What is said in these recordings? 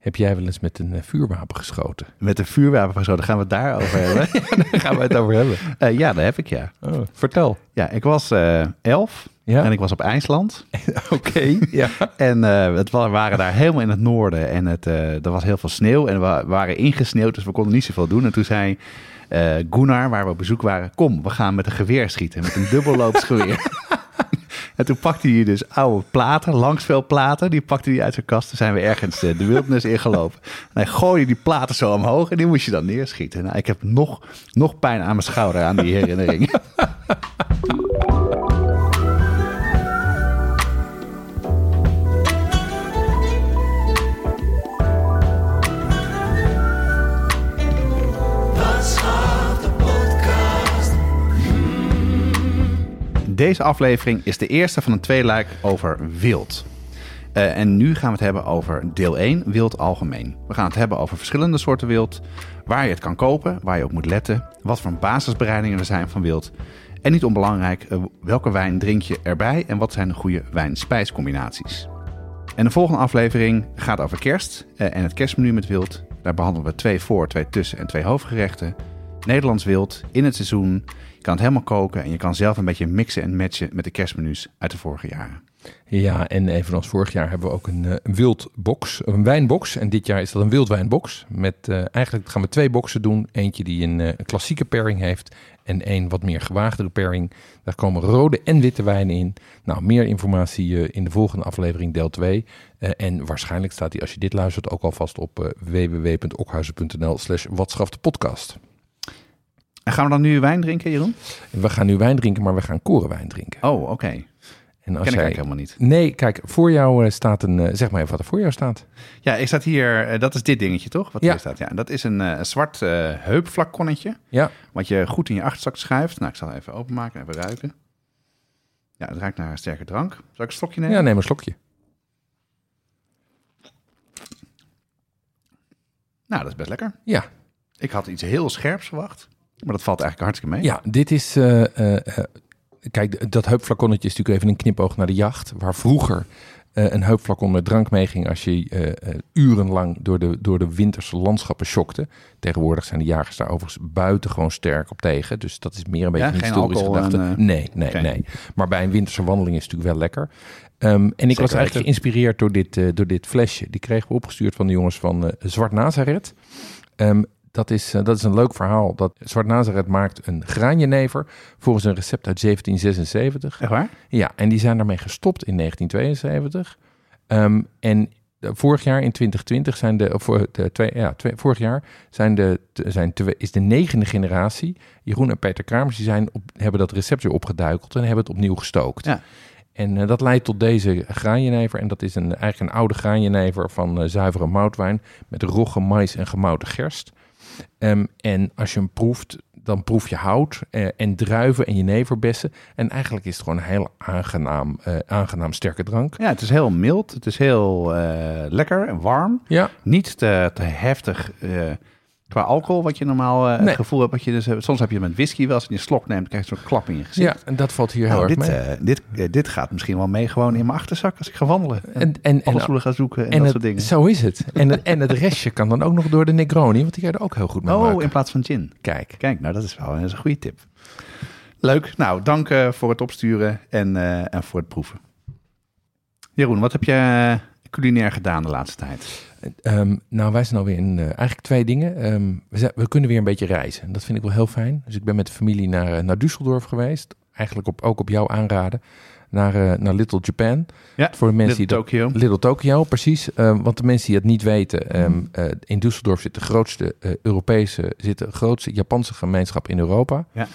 Heb jij wel eens met een eh, vuurwapen geschoten? Met een vuurwapen daar gaan we het daarover hebben. Daar gaan we het over hebben. Eh, ja, dat heb ik ja. Oh, vertel. Ja, ik was eh, elf Ja? en ik was op IJsland. Oké. Ja. En het wa- waren daar helemaal in het noorden en het, er was heel veel sneeuw en we waren ingesneeuwd, dus we konden niet zoveel doen. En toen zei Gunnar, waar we op bezoek waren, kom, we gaan met een geweer schieten, met een dubbelloopsgeweer. En toen pakte hij dus oude platen, langsvelplaten, die pakte hij uit zijn kast. Toen zijn we ergens de wildernis ingelopen. En hij gooide die platen zo omhoog en die moest je dan neerschieten. Nou, ik heb nog, nog pijn aan mijn schouder aan die herinnering. Deze aflevering is de eerste van een tweeluik over wild. Eh, en nu gaan we het hebben over deel 1, wild algemeen. We gaan het hebben over verschillende soorten wild, waar je het kan kopen, waar je op moet letten, wat voor basisbereidingen er zijn van wild. En niet onbelangrijk, eh, welke wijn drink je erbij en wat zijn de goede wijn-spijscombinaties. En de volgende aflevering gaat over kerst eh, en het kerstmenu met wild. Daar behandelen we twee voor, twee tussen en twee hoofdgerechten. Nederlands wild in het seizoen. Je kan het helemaal koken en je kan zelf een beetje mixen en matchen met de kerstmenu's uit de vorige jaren. Ja, en evenals vorig jaar hebben we ook een, eh, een wildbox, een wijnbox. En dit jaar is dat een wildwijnbox. Met, eh, eigenlijk gaan we twee boxen doen. Eentje die een, eh, een klassieke pairing heeft en één wat meer gewaagdere pairing. Daar komen rode en witte wijnen in. Nou, meer informatie eh, in de volgende aflevering, deel 2. Eh, en waarschijnlijk staat die, als je dit luistert, ook alvast op eh, www.okhuizen.nl slash podcast. En gaan we dan nu wijn drinken, Jeroen? We gaan nu wijn drinken, maar we gaan korenwijn drinken. Oh, oké. En Ken ik eigenlijk helemaal niet. Nee, kijk, voor jou eh, staat een... eh, zeg maar even wat er voor jou staat. Ja, ik staat hier, eh, dat is dit dingetje toch? Wat Ja. hier staat. Ja, dat is een, een zwart eh heupflaconnetje. Ja, Wat je goed in je achterzak schuift. Nou, ik zal even openmaken en even ruiken. Ja, het ruikt naar een sterke drank. Zal ik een stokje nemen? ja neem een slokje. Nou, dat is best lekker. Ja, Ik had iets heel scherps verwacht. Maar dat valt eigenlijk hartstikke mee. Ja, dit is. eh, eh, eh, kijk, dat heupflaconnetje is natuurlijk even een knipoog naar de jacht. Waar vroeger een heupflacon met drank meeging als je urenlang door de, door de winterse landschappen schokte. Tegenwoordig zijn de jagers daar overigens buitengewoon sterk op tegen. Dus dat is meer een beetje Ja, een historische gedachte. en, nee, nee, nee. Maar bij een winterse wandeling is het natuurlijk wel lekker. Ehm, en ik was eigenlijk geïnspireerd door dit, door dit flesje. Die kregen we opgestuurd van de jongens van Zwart Nazareth. Ehm, dat, is, eh, dat is een leuk verhaal. Dat Zwart Nazareth maakt een graanjenever volgens een recept uit 1776. Echt waar? Ja, en die zijn daarmee gestopt in 1972. Ehm, en eh, vorig jaar in 2020 zijn de, of voor de twee, ja, twee, vorig jaar zijn de, zijn twee, is de negende generatie. Jeroen en Peter Kramers die zijn op, hebben dat recept weer opgeduikeld en hebben het opnieuw gestookt. Ja. En eh, dat leidt tot deze graanjenever. En dat is een, eigenlijk een oude graanjenever van eh, zuivere moutwijn met rogge, mais en gemouten gerst. Ehm, en als je hem proeft, dan proef je hout eh, en druiven en jeneverbessen. En eigenlijk is het gewoon een heel aangenaam, eh, aangenaam sterke drank. Ja, het is heel mild. Het is heel eh, lekker en warm. Ja, Niet te, te heftig qua alcohol, wat je normaal Nee. het gevoel hebt. Wat je dus, soms heb je met whisky wel, als je een slok neemt, krijg je zo'n klap in je gezicht. ja, en dat valt hier heel Nou, erg mee. eh, dit, eh, dit gaat misschien wel mee gewoon in mijn achterzak als ik ga wandelen. En, en, en, ga zoeken en, en dat het, soort dingen. zo is het. En het. En het restje kan dan ook nog door de Negroni, want die kan je er ook heel goed mee Oh, maken. in plaats van gin. Kijk, Kijk, nou dat is wel dat is een goede tip. Leuk. Nou, dank voor het opsturen en, en voor het proeven. Jeroen, wat heb je culinair gedaan de laatste tijd? Ehm, nou, wij zijn alweer in eh, eigenlijk twee dingen. Ehm, we, zijn- we kunnen weer een beetje reizen. En Dat vind ik wel heel fijn. Dus ik ben met de familie naar, eh, naar Düsseldorf geweest. Eigenlijk op, ook op jouw aanraden. Naar, eh, naar Little Japan. Ja, Voor de mensen Little die dat, Tokyo. Little Tokyo, precies. Ehm, want de mensen die het niet weten, eh, in Düsseldorf zit de grootste Europese, zit de grootste Japanse gemeenschap in Europa. Ja.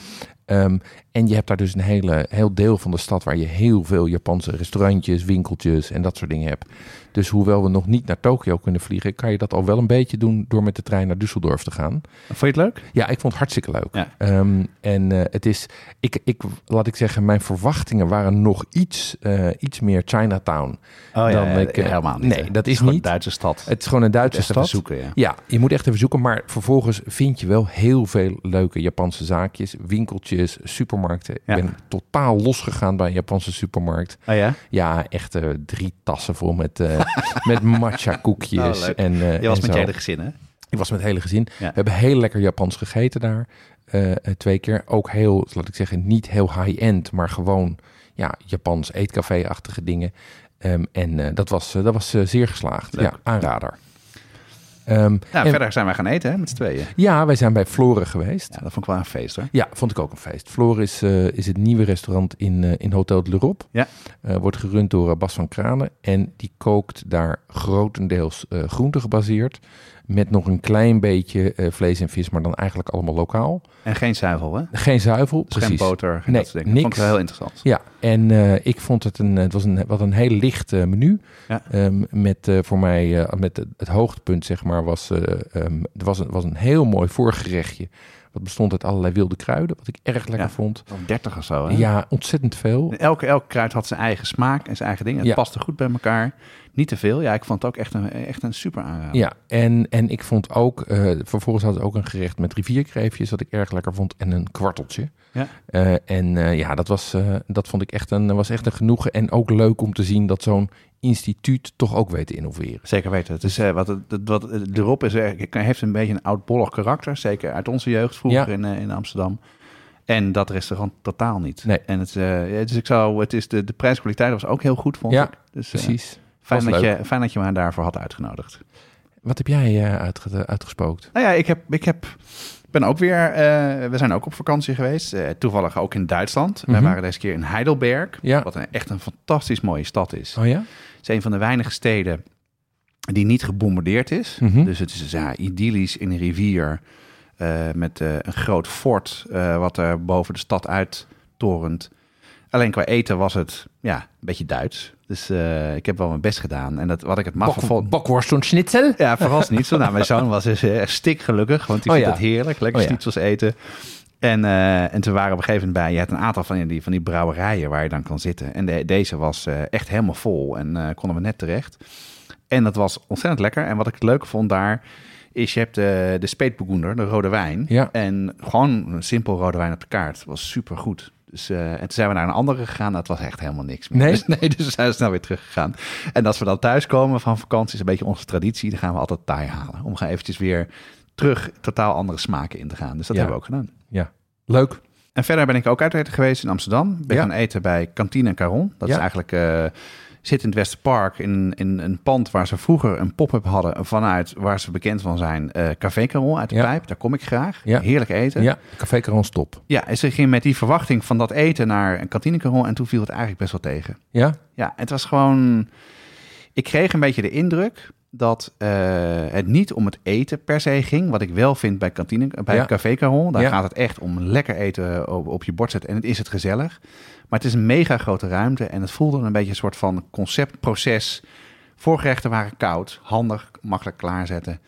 En je hebt daar dus een hele, heel deel van de stad waar je heel veel Japanse restaurantjes, winkeltjes en dat soort dingen hebt. Dus hoewel we nog niet naar Tokio kunnen vliegen, kan je dat al wel een beetje doen door met de trein naar Düsseldorf te gaan. Vond je het leuk? Ja, ik vond het hartstikke leuk. Ja. Ehm, en eh, het is, ik, ik, laat ik zeggen, mijn verwachtingen waren nog iets, eh, iets meer Chinatown. Oh Dan ik, eh, helemaal niet. nee, hè? dat is niet. een Duitse stad. Het is gewoon een Duitse Echt even stad. zoeken, ja. Ja, je moet echt even zoeken. Maar vervolgens vind je wel heel veel leuke Japanse zaakjes, winkeltjes, supermarkten. Ja. Ik ben totaal losgegaan bij een Japanse supermarkt. Oh ja? Ja, echt eh, drie tassen vol met, eh, met matcha koekjes. Oh, en, eh, Je was en met je hele gezin, hè? Ik was met het hele gezin. Ja. We hebben heel lekker Japans gegeten daar. twee keer. Ook heel, laat ik zeggen, niet heel high-end, maar gewoon ja, Japans eetcafé-achtige dingen. Ehm, en dat was, dat was zeer geslaagd. Leuk. Ja, aanrader. Ehm, Nou, en- verder zijn wij gaan eten, hè, met z'n tweeën. ja, wij zijn bij Floren geweest. Ja, dat vond ik wel een feest, hoor. Ja, vond ik ook een feest. Floor is, eh, is het nieuwe restaurant in, eh, in Hotel de l'Europe. Ja. Eh, wordt gerund door Bas van Kranen. En die kookt daar grotendeels groente gebaseerd. Met nog een klein beetje eh, vlees en vis, maar dan eigenlijk allemaal lokaal. En geen zuivel, hè? Geen zuivel, Dus precies. geen boter, geen Nee, dat soort dingen. Vond ik wel heel interessant. Ja, en eh, ik vond het een, het was een, wat een heel licht eh, menu. Ja. Ehm, met voor mij, met het, hoogtepunt zeg maar, was, er was een, was een heel mooi voorgerechtje. Wat bestond uit allerlei wilde kruiden, wat ik erg lekker Ja. vond. Of 30 of zo, hè? Ja, ontzettend veel. Elke, elk kruid had zijn eigen smaak en zijn eigen dingen. Het Ja. paste goed bij elkaar. Niet te veel. Ja, ik vond het ook echt een, echt een super aanrader. Ja, en, en ik vond ook, eh, vervolgens hadden ze ook een gerecht met rivierkreefjes, wat ik erg lekker vond, en een kwarteltje. Ja. Eh, en eh, ja, dat, was, dat vond ik echt een, was echt een genoegen. En ook leuk om te zien dat zo'n instituut toch ook weet te innoveren. Zeker weten. Het is, eh, wat, het, wat het erop is, heeft een beetje een oudbollig karakter. Zeker uit onze jeugd vroeger Ja. in, in Amsterdam. En dat restaurant totaal niet. Nee. En het, ja, dus ik zou, het is de, de prijskwaliteit was ook heel goed, vond Ja, ik. Dus, Precies. Fijn, dat je, fijn dat je me daarvoor had uitgenodigd. Wat heb jij eh, uitge- uitgespookt? Nou ja, ik heb, ik heb, ben ook weer, eh, we zijn ook op vakantie geweest. eh, toevallig ook in Duitsland. Wij Mhm. waren deze keer in Heidelberg. Ja. Wat een, echt een fantastisch mooie stad is. Oh ja? Het is een van de weinige steden die niet gebombardeerd is. Mhm. Dus het is ja, idyllisch in een rivier met een groot fort wat er boven de stad uittorent. Alleen qua eten was het ja, een beetje Duits. Dus eh, ik heb wel mijn best gedaan. En dat, wat ik het maf vond... Bokworst en schnitzel? Ja, vooral niet zo. Nou, mijn zoon was dus eh, stikgelukkig, want die Oh vindt ja. het heerlijk. Lekker Oh ja. schnitzels eten. En, eh, en toen waren we op een gegeven moment bij... Je hebt een aantal van die, van die brouwerijen waar je dan kan zitten. En de- deze was echt helemaal vol en konden we net terecht. En dat was ontzettend lekker. En wat ik het leuke vond daar... is je hebt de, de Speetburgunder, de rode wijn. Ja. En gewoon een simpel rode wijn op de kaart. was super goed. Dus, eh, en toen zijn we naar een andere gegaan. Dat was echt helemaal niks meer. Nee? Dus, nee, dus we zijn snel weer teruggegaan. En als we dan thuiskomen van vakantie, is een beetje onze traditie. Dan gaan we altijd Thai halen. Om gaan eventjes weer terug totaal andere smaken in te gaan. Dus dat Ja. hebben we ook gedaan. Ja. Leuk. En verder ben ik ook uit eten geweest in Amsterdam. Ben Ja. gaan eten bij Kantine Caron. Dat is eigenlijk... eh, zit in het Westerpark in, in een pand waar ze vroeger een pop-up hadden... vanuit waar ze bekend van zijn, eh Café Caron uit de Ja. Pijp. Daar kom ik graag. Ja. Heerlijk eten. Ja, Café Caron stop. Ja, en ze ging met die verwachting van dat eten naar een kantine Caron... en toen viel het eigenlijk best wel tegen. Ja? Ja, het was gewoon. Ik kreeg een beetje de indruk dat eh, het niet om het eten per se ging. Wat ik wel vind bij kantine, bij Ja. Café Caron. Daar Ja. gaat het echt om lekker eten op, op je bord zetten. En het is het gezellig. Maar het is een mega grote ruimte. En het voelde een beetje een soort van conceptproces. Voorgerechten waren koud, handig, makkelijk klaarzetten.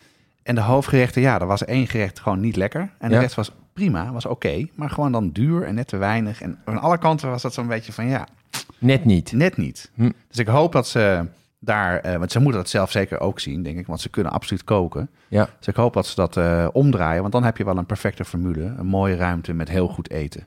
En de hoofdgerechten, ja, er was één gerecht gewoon niet lekker. En de Ja. rest was prima, was oké. maar gewoon dan duur en net te weinig. En aan alle kanten was dat zo'n beetje van, ja, Net niet. Net niet. Hm. Dus ik hoop dat ze daar, eh, want ze moeten dat zelf zeker ook zien, denk ik, want ze kunnen absoluut koken. Ja. Dus ik hoop dat ze dat eh, omdraaien, want dan heb je wel een perfecte formule. Een mooie ruimte met heel goed eten.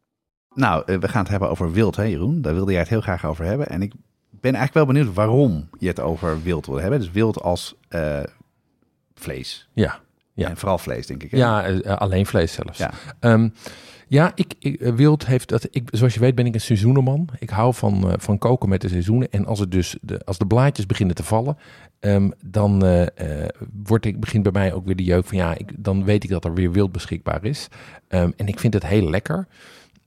Nou, eh, we gaan het hebben over wild, hè Jeroen? Daar wilde jij het heel graag over hebben. En ik ben eigenlijk wel benieuwd waarom je het over wild wil hebben. Dus wild als eh, vlees. Ja. Ja. En vooral vlees, denk ik. Hè? Ja, eh, alleen vlees zelfs. Ja. Ehm, ja, ik, ik, wild heeft dat. Ik, zoals je weet ben ik een seizoenenman. Ik hou van, van koken met de seizoenen. En als, het dus de, als de blaadjes beginnen te vallen, ehm, dan wordt ik, begint bij mij ook weer de jeuk van ja, ik, dan weet ik dat er weer wild beschikbaar is. Ehm, en ik vind het heel lekker.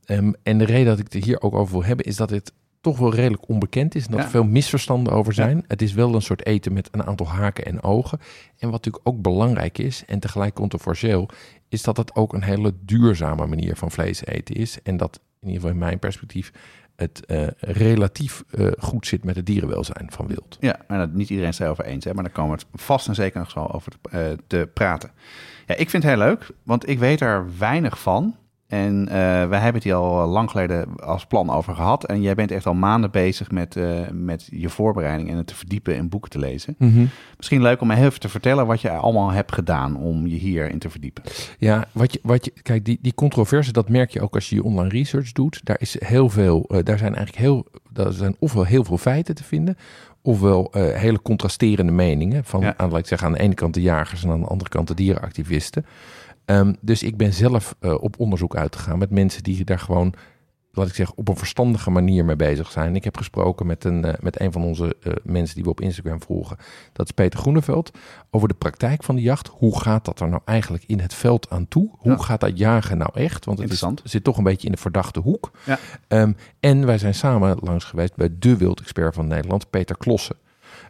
Ehm, en de reden dat ik het hier ook over wil hebben, is dat het toch wel redelijk onbekend is. En dat Ja. er veel misverstanden over zijn. Het is wel een soort eten met een aantal haken en ogen. En wat natuurlijk ook belangrijk is, en tegelijk controversieel, is dat het ook een hele duurzame manier van vlees eten is. En dat, in ieder geval in mijn perspectief, het eh, relatief eh, goed zit met het dierenwelzijn van wild. Ja, maar dat, niet iedereen is het erover eens, hè, maar daar komen we het vast en zeker nog zo over te, eh, te praten. Ja, ik vind het heel leuk, want ik weet er weinig van. En eh, wij hebben het hier al lang geleden als plan over gehad. En jij bent echt al maanden bezig met, eh, met je voorbereiding en het te verdiepen en boeken te lezen. Misschien leuk om even te vertellen wat je allemaal hebt gedaan om je hierin te verdiepen. Ja, wat je, wat je, kijk, die, die controverse, dat merk je ook als je je online research doet. Daar is heel veel, eh, daar zijn eigenlijk heel, daar zijn ofwel heel veel feiten te vinden, ofwel eh, hele contrasterende meningen. Van, Ja. aan, laat ik zeggen, aan de ene kant de jagers en aan de andere kant de dierenactivisten. Ehm, dus ik ben zelf eh, op onderzoek uitgegaan met mensen die daar gewoon, laat ik zeggen, op een verstandige manier mee bezig zijn. Ik heb gesproken met een, eh, met een van onze eh, mensen die we op Instagram volgen. Dat is Peter Groeneveld. Over de praktijk van de jacht. Hoe gaat dat er nou eigenlijk in het veld aan toe? Hoe Ja. gaat dat jagen nou echt? Want het is, zit toch een beetje in de verdachte hoek. Ja. Ehm, en wij zijn samen langs geweest bij de wildexpert van Nederland, Peter Klossen.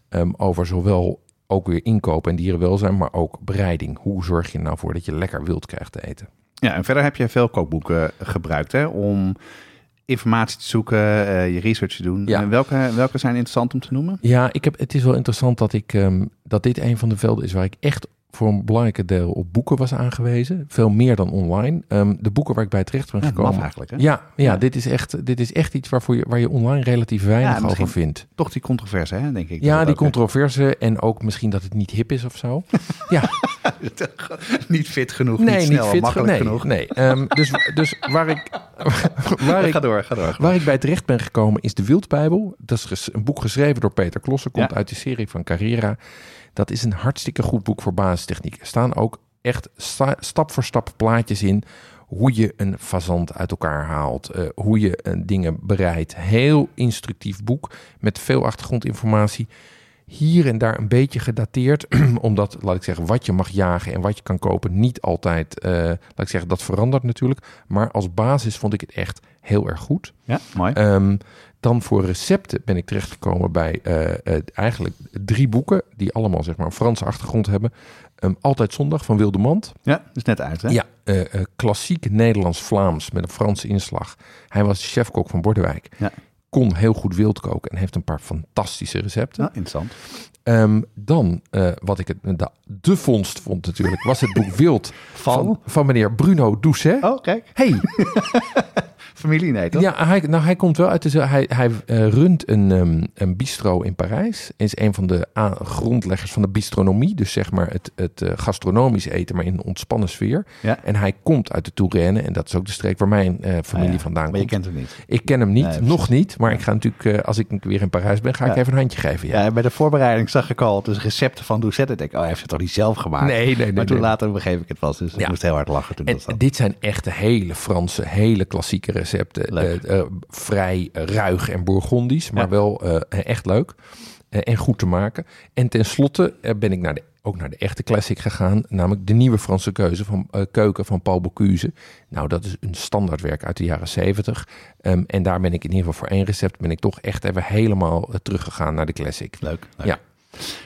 Ehm, over zowel ook weer inkoop en dierenwelzijn, maar ook bereiding. Hoe zorg je er nou voor dat je lekker wild krijgt te eten? Ja, en verder heb je veel kookboeken gebruikt hè, om informatie te zoeken, eh, je research te doen. Ja. En welke, welke zijn interessant om te noemen? Ja, ik heb, het is wel interessant dat, ik, ehm, dat dit een van de velden is waar ik echt voor een belangrijke deel op boeken was aangewezen. Veel meer dan online. Ehm, de boeken waar ik bij terecht ben Ja, gekomen. eigenlijk. Hè? Ja, ja, Ja. Dit, is echt, dit is echt iets waarvoor je, waar je online relatief weinig Ja, over vindt. Toch die controverse, hè, denk ik. Ja, die ook, controverse en ook misschien dat het niet hip is of zo. ja, niet fit genoeg, nee, niet niet, snel, fit. makkelijk nee, genoeg. nee. Ehm, dus, dus waar ik, waar ik Ga door, ga door. Waar ik bij terecht ben gekomen is de Wildbijbel. Dat is een boek geschreven door Peter Klossen. Komt uit de serie van Carrera. Dat is een hartstikke goed boek voor basistechniek. Er staan ook echt sta- stap voor stap plaatjes in. Hoe je een fazant uit elkaar haalt. eh, hoe je eh, dingen bereidt. Heel instructief boek met veel achtergrondinformatie. Hier en daar een beetje gedateerd. omdat, laat ik zeggen, wat je mag jagen en wat je kan kopen niet altijd, eh, laat ik zeggen, dat verandert natuurlijk. Maar als basis vond ik het echt heel erg goed. Ja, mooi. Ehm, dan voor recepten ben ik terechtgekomen bij eh, eh, eigenlijk drie boeken die allemaal zeg maar een Franse achtergrond hebben. Ehm, Altijd zondag van Wilde Mand. ja, is net uit, hè? Ja, eh, klassiek Nederlands-Vlaams met een Franse inslag. Hij was chefkok van Bordewijk. Ja. Kon heel goed wild koken en heeft een paar fantastische recepten. Nou, interessant. Ehm, dan, wat ik het, de, de vondst vond natuurlijk, was het boek Wild van, Van? van meneer Bruno Doucet. Oh, kijk. Hey, Familie, nee, toch? Ja, hij, nou, hij komt wel uit de. Hij, hij eh, runt een, ehm, een bistro in Parijs. Is een van de grondleggers van de bistronomie. Dus zeg maar het, het eh, gastronomisch eten, maar in een ontspannen sfeer. Ja. En hij komt uit de Touraine. En dat is ook de streek waar mijn eh, familie Ah, ja. vandaan Maar je komt. kent hem niet. Ik ken hem niet, Nee, nog niet. Maar ik ga natuurlijk, als ik weer in Parijs ben, ga ik even een handje geven. Ja. Ja, bij de voorbereiding zag ik al dus recepten van Doucette. Ik denk, oh, hij heeft het toch niet zelf gemaakt? Nee, nee, nee. maar toen nee. later begreep ik het was, dus ik moest heel hard lachen toen En dat zat. dit zijn echte hele Franse, hele klassieke recepten. Eh, eh, vrij ruig en bourgondisch, maar wel eh, echt leuk en goed te maken. En tenslotte ben ik naar de, ook naar de echte classic gegaan, namelijk de nieuwe Franse keuze van, keuken van Paul Bocuse. Nou, dat is een standaardwerk uit de jaren zeventig. Ehm, en daar ben ik in ieder geval voor één recept ben ik toch echt even helemaal teruggegaan naar de classic. Leuk. leuk. Ja.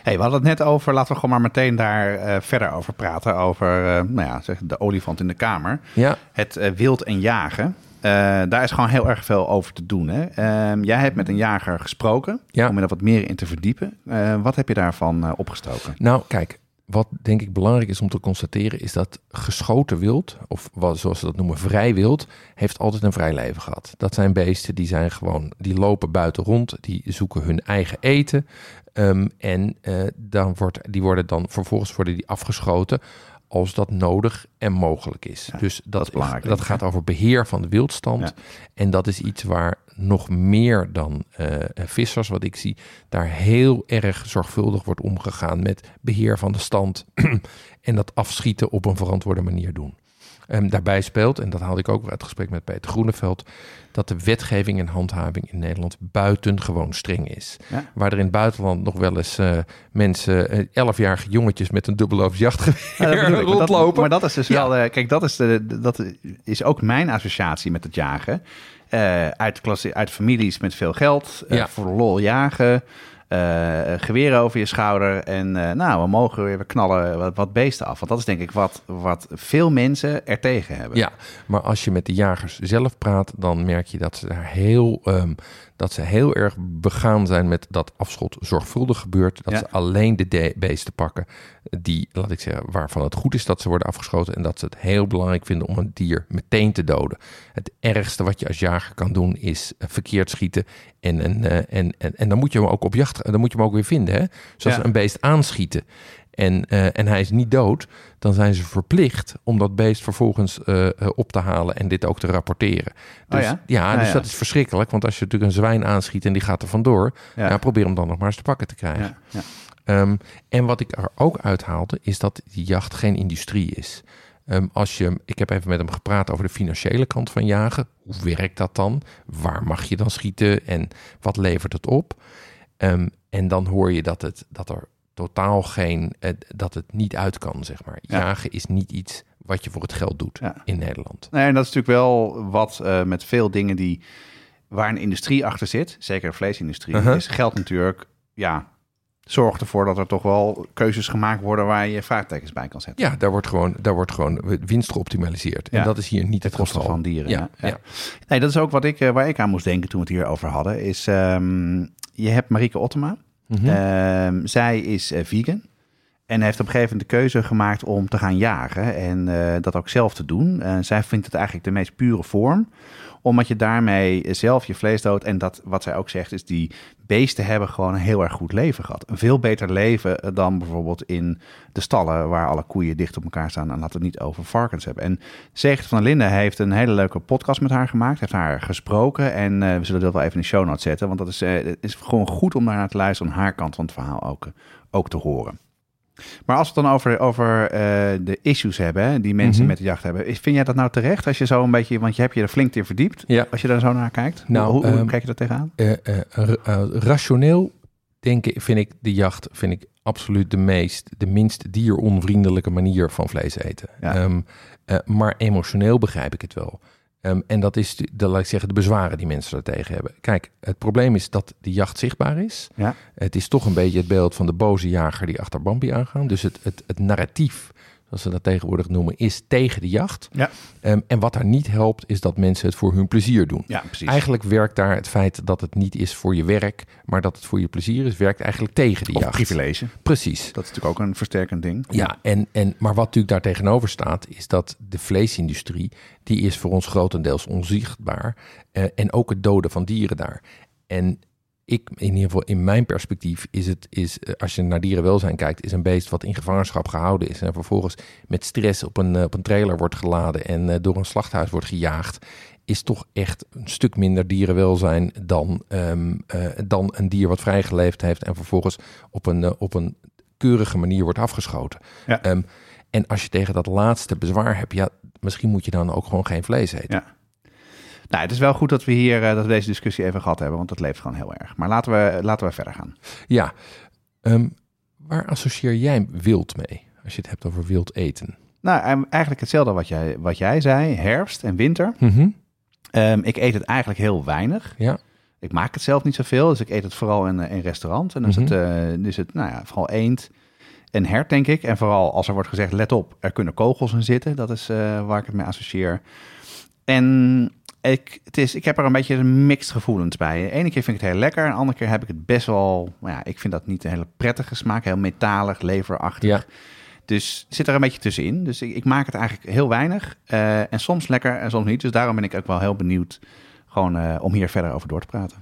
Hey, we hadden het net over, laten we gewoon maar meteen daar verder over praten. Over nou ja, zeg, de olifant in de kamer. Ja, Het wild en jagen. Eh, daar is gewoon heel erg veel over te doen. Hè? Ehm, jij hebt met een jager gesproken Ja. om je er wat meer in te verdiepen. Eh, wat heb je daarvan eh, opgestoken? Nou, kijk, wat denk ik belangrijk is om te constateren, is dat geschoten wild, of wat, zoals ze dat noemen, vrij wild, heeft altijd een vrij leven gehad. Dat zijn beesten die zijn gewoon, die lopen buiten rond, die zoeken hun eigen eten. ehm, en dan wordt, die worden dan vervolgens worden die afgeschoten als dat nodig en mogelijk is. Ja, dus dat dat, is gaat over beheer van de wildstand. Ja. En dat is iets waar nog meer dan eh, vissers, wat ik zie, daar heel erg zorgvuldig wordt omgegaan met beheer van de stand en dat afschieten op een verantwoorde manier doen. Ehm, daarbij speelt, en dat haalde ik ook weer uit het gesprek met Peter Groeneveld, dat de wetgeving en handhaving in Nederland buitengewoon streng is. Ja. Waar er in het buitenland nog wel eens eh, mensen, eh, elfjarige jongetjes met een dubbelhoofd jachtgeweer Ja, dat bedoel ik. Maar dat- rondlopen. Maar dat is dus Ja. wel... eh, kijk, dat is, de, dat is ook mijn associatie met het jagen. Uit, klasse, uit families met veel geld. voor lol jagen. Eh geweren over je schouder. En eh, nou, we mogen weer we knallen wat, wat beesten af. Want dat is denk ik wat, wat veel mensen er tegen hebben. Ja, maar als je met de jagers zelf praat, dan merk je dat ze daar heel, ehm, dat ze heel erg begaan zijn met dat afschot zorgvuldig gebeurt. Dat Ja. ze alleen de de- beesten pakken die, laat ik zeggen, waarvan het goed is dat ze worden afgeschoten. En dat ze het heel belangrijk vinden om een dier meteen te doden. Het ergste wat je als jager kan doen is eh, verkeerd schieten. En, en, eh, en, en, en dan moet je hem ook op jacht, dan moet je hem ook weer vinden. Hè? Zoals Ja. een beest aanschieten. En, eh, en hij is niet dood, dan zijn ze verplicht om dat beest vervolgens eh, eh, op te halen en dit ook te rapporteren. Dus, Oh ja? dus ja. dat is verschrikkelijk, want als je natuurlijk een zwijn aanschiet en die gaat er vandoor, Ja. probeer hem dan nog maar eens te pakken te krijgen. Ehm, en wat ik er ook uithaalde, is dat die jacht geen industrie is. Ehm, als je, ik heb even met hem gepraat over de financiële kant van jagen. Hoe werkt dat dan? Waar mag je dan schieten en wat levert het op? Ehm, en dan hoor je dat, het, dat er totaal geen, eh, dat het niet uit kan, zeg maar. Ja. Jagen is niet iets wat je voor het geld doet Ja. in Nederland. Nee, en dat is natuurlijk wel wat eh, met veel dingen die waar een industrie achter zit, zeker de vleesindustrie, Uh-huh. is geld natuurlijk, ja, zorgt ervoor dat er toch wel keuzes gemaakt worden waar je vraagtekens bij kan zetten. Ja, daar wordt gewoon, daar wordt gewoon winst geoptimaliseerd. Ja. En dat is hier niet het koste geval. van dieren. Ja, Ja, ja. Nee, dat is ook wat ik, eh, waar ik aan moest denken toen we het hierover hadden. Is, ehm, je hebt Marieke Ottema. Mhm. Ehm, zij is eh, vegan. En heeft op een gegeven moment de keuze gemaakt om te gaan jagen. En eh, dat ook zelf te doen. Eh, zij vindt het eigenlijk de meest pure vorm. Omdat je daarmee zelf je vlees doodt. En dat, wat zij ook zegt, is die beesten hebben gewoon een heel erg goed leven gehad. Een veel beter leven dan bijvoorbeeld in de stallen waar alle koeien dicht op elkaar staan. En laten het niet over varkens hebben. En Zegert van der Linden heeft een hele leuke podcast met haar gemaakt. Heeft haar gesproken. En eh, we zullen dat wel even in de show notes zetten. Want dat is, eh, is gewoon goed om daarnaar te luisteren. Om haar kant van het verhaal ook, eh, ook te horen. Maar als we het dan over, over eh, de issues hebben, hè, die mensen Mhm. met de jacht hebben. Vind jij dat nou terecht? Als je zo een beetje, want je hebt je er flink in verdiept. Ja. Als je daar zo naar kijkt. Nou, hoe, hoe ehm, kijk je daar tegenaan? Eh, eh, ra- rationeel denken vind ik de jacht vind ik absoluut de meest, de minst dieronvriendelijke manier van vlees eten. Ja. Ehm, eh, maar emotioneel begrijp ik het wel. Ehm, en dat is, de, de, laat ik zeggen, de bezwaren die mensen daartegen hebben. Kijk, het probleem is dat de jacht zichtbaar is. Ja. Het is toch een beetje het beeld van de boze jager die achter Bambi aangaan. Dus het, het, het narratief, zoals ze dat tegenwoordig noemen, is tegen de jacht. Ja. Ehm, en wat daar niet helpt, is dat mensen het voor hun plezier doen. Ja, precies. Eigenlijk werkt daar het feit dat het niet is voor je werk, maar dat het voor je plezier is, werkt eigenlijk tegen die of jacht. privilege. Precies. Dat is natuurlijk ook een versterkend ding. Ja, en, en, maar wat natuurlijk daar tegenover staat, is dat de vleesindustrie, die is voor ons grotendeels onzichtbaar. eh, en ook het doden van dieren daar. En ik, in ieder geval in mijn perspectief, is het, is, eh, als je naar dierenwelzijn kijkt, is een beest wat in gevangenschap gehouden is. En vervolgens met stress op een, eh, op een trailer wordt geladen en eh, door een slachthuis wordt gejaagd. Is toch echt een stuk minder dierenwelzijn dan, ehm, eh, dan een dier wat vrijgeleefd heeft en vervolgens op een, op een keurige manier wordt afgeschoten. Ja. Ehm, en als je tegen dat laatste bezwaar hebt, ja, misschien moet je dan ook gewoon geen vlees eten. Ja. Nou, het is wel goed dat we hier eh, dat we deze discussie even gehad hebben, want dat leeft gewoon heel erg. Maar laten we, laten we verder gaan. Ja. Ehm, waar associeer jij wild mee? Als je het hebt over wild eten. Nou, em, eigenlijk hetzelfde wat jij, wat jij zei, herfst en winter. Ehm, ik eet het eigenlijk heel weinig. Ja. Ik maak het zelf niet zoveel, dus ik eet het vooral in, eh, in restaurant. En dan Mhm. is het, eh, is het nou ja, vooral eend en hert, denk ik. En vooral als er wordt gezegd, let op, er kunnen kogels in zitten. Dat is waar ik het mee associeer. En ik, het is, ik heb er een beetje mixed gevoelens bij. De ene keer vind ik het heel lekker, de andere keer heb ik het best wel... Nou ja, ik vind dat niet een hele prettige smaak, heel metalig, leverachtig. Ja. Dus zit er een beetje tussenin. Dus ik, ik maak het eigenlijk heel weinig. eh, en soms lekker en soms niet. Dus daarom ben ik ook wel heel benieuwd gewoon, eh, om hier verder over door te praten.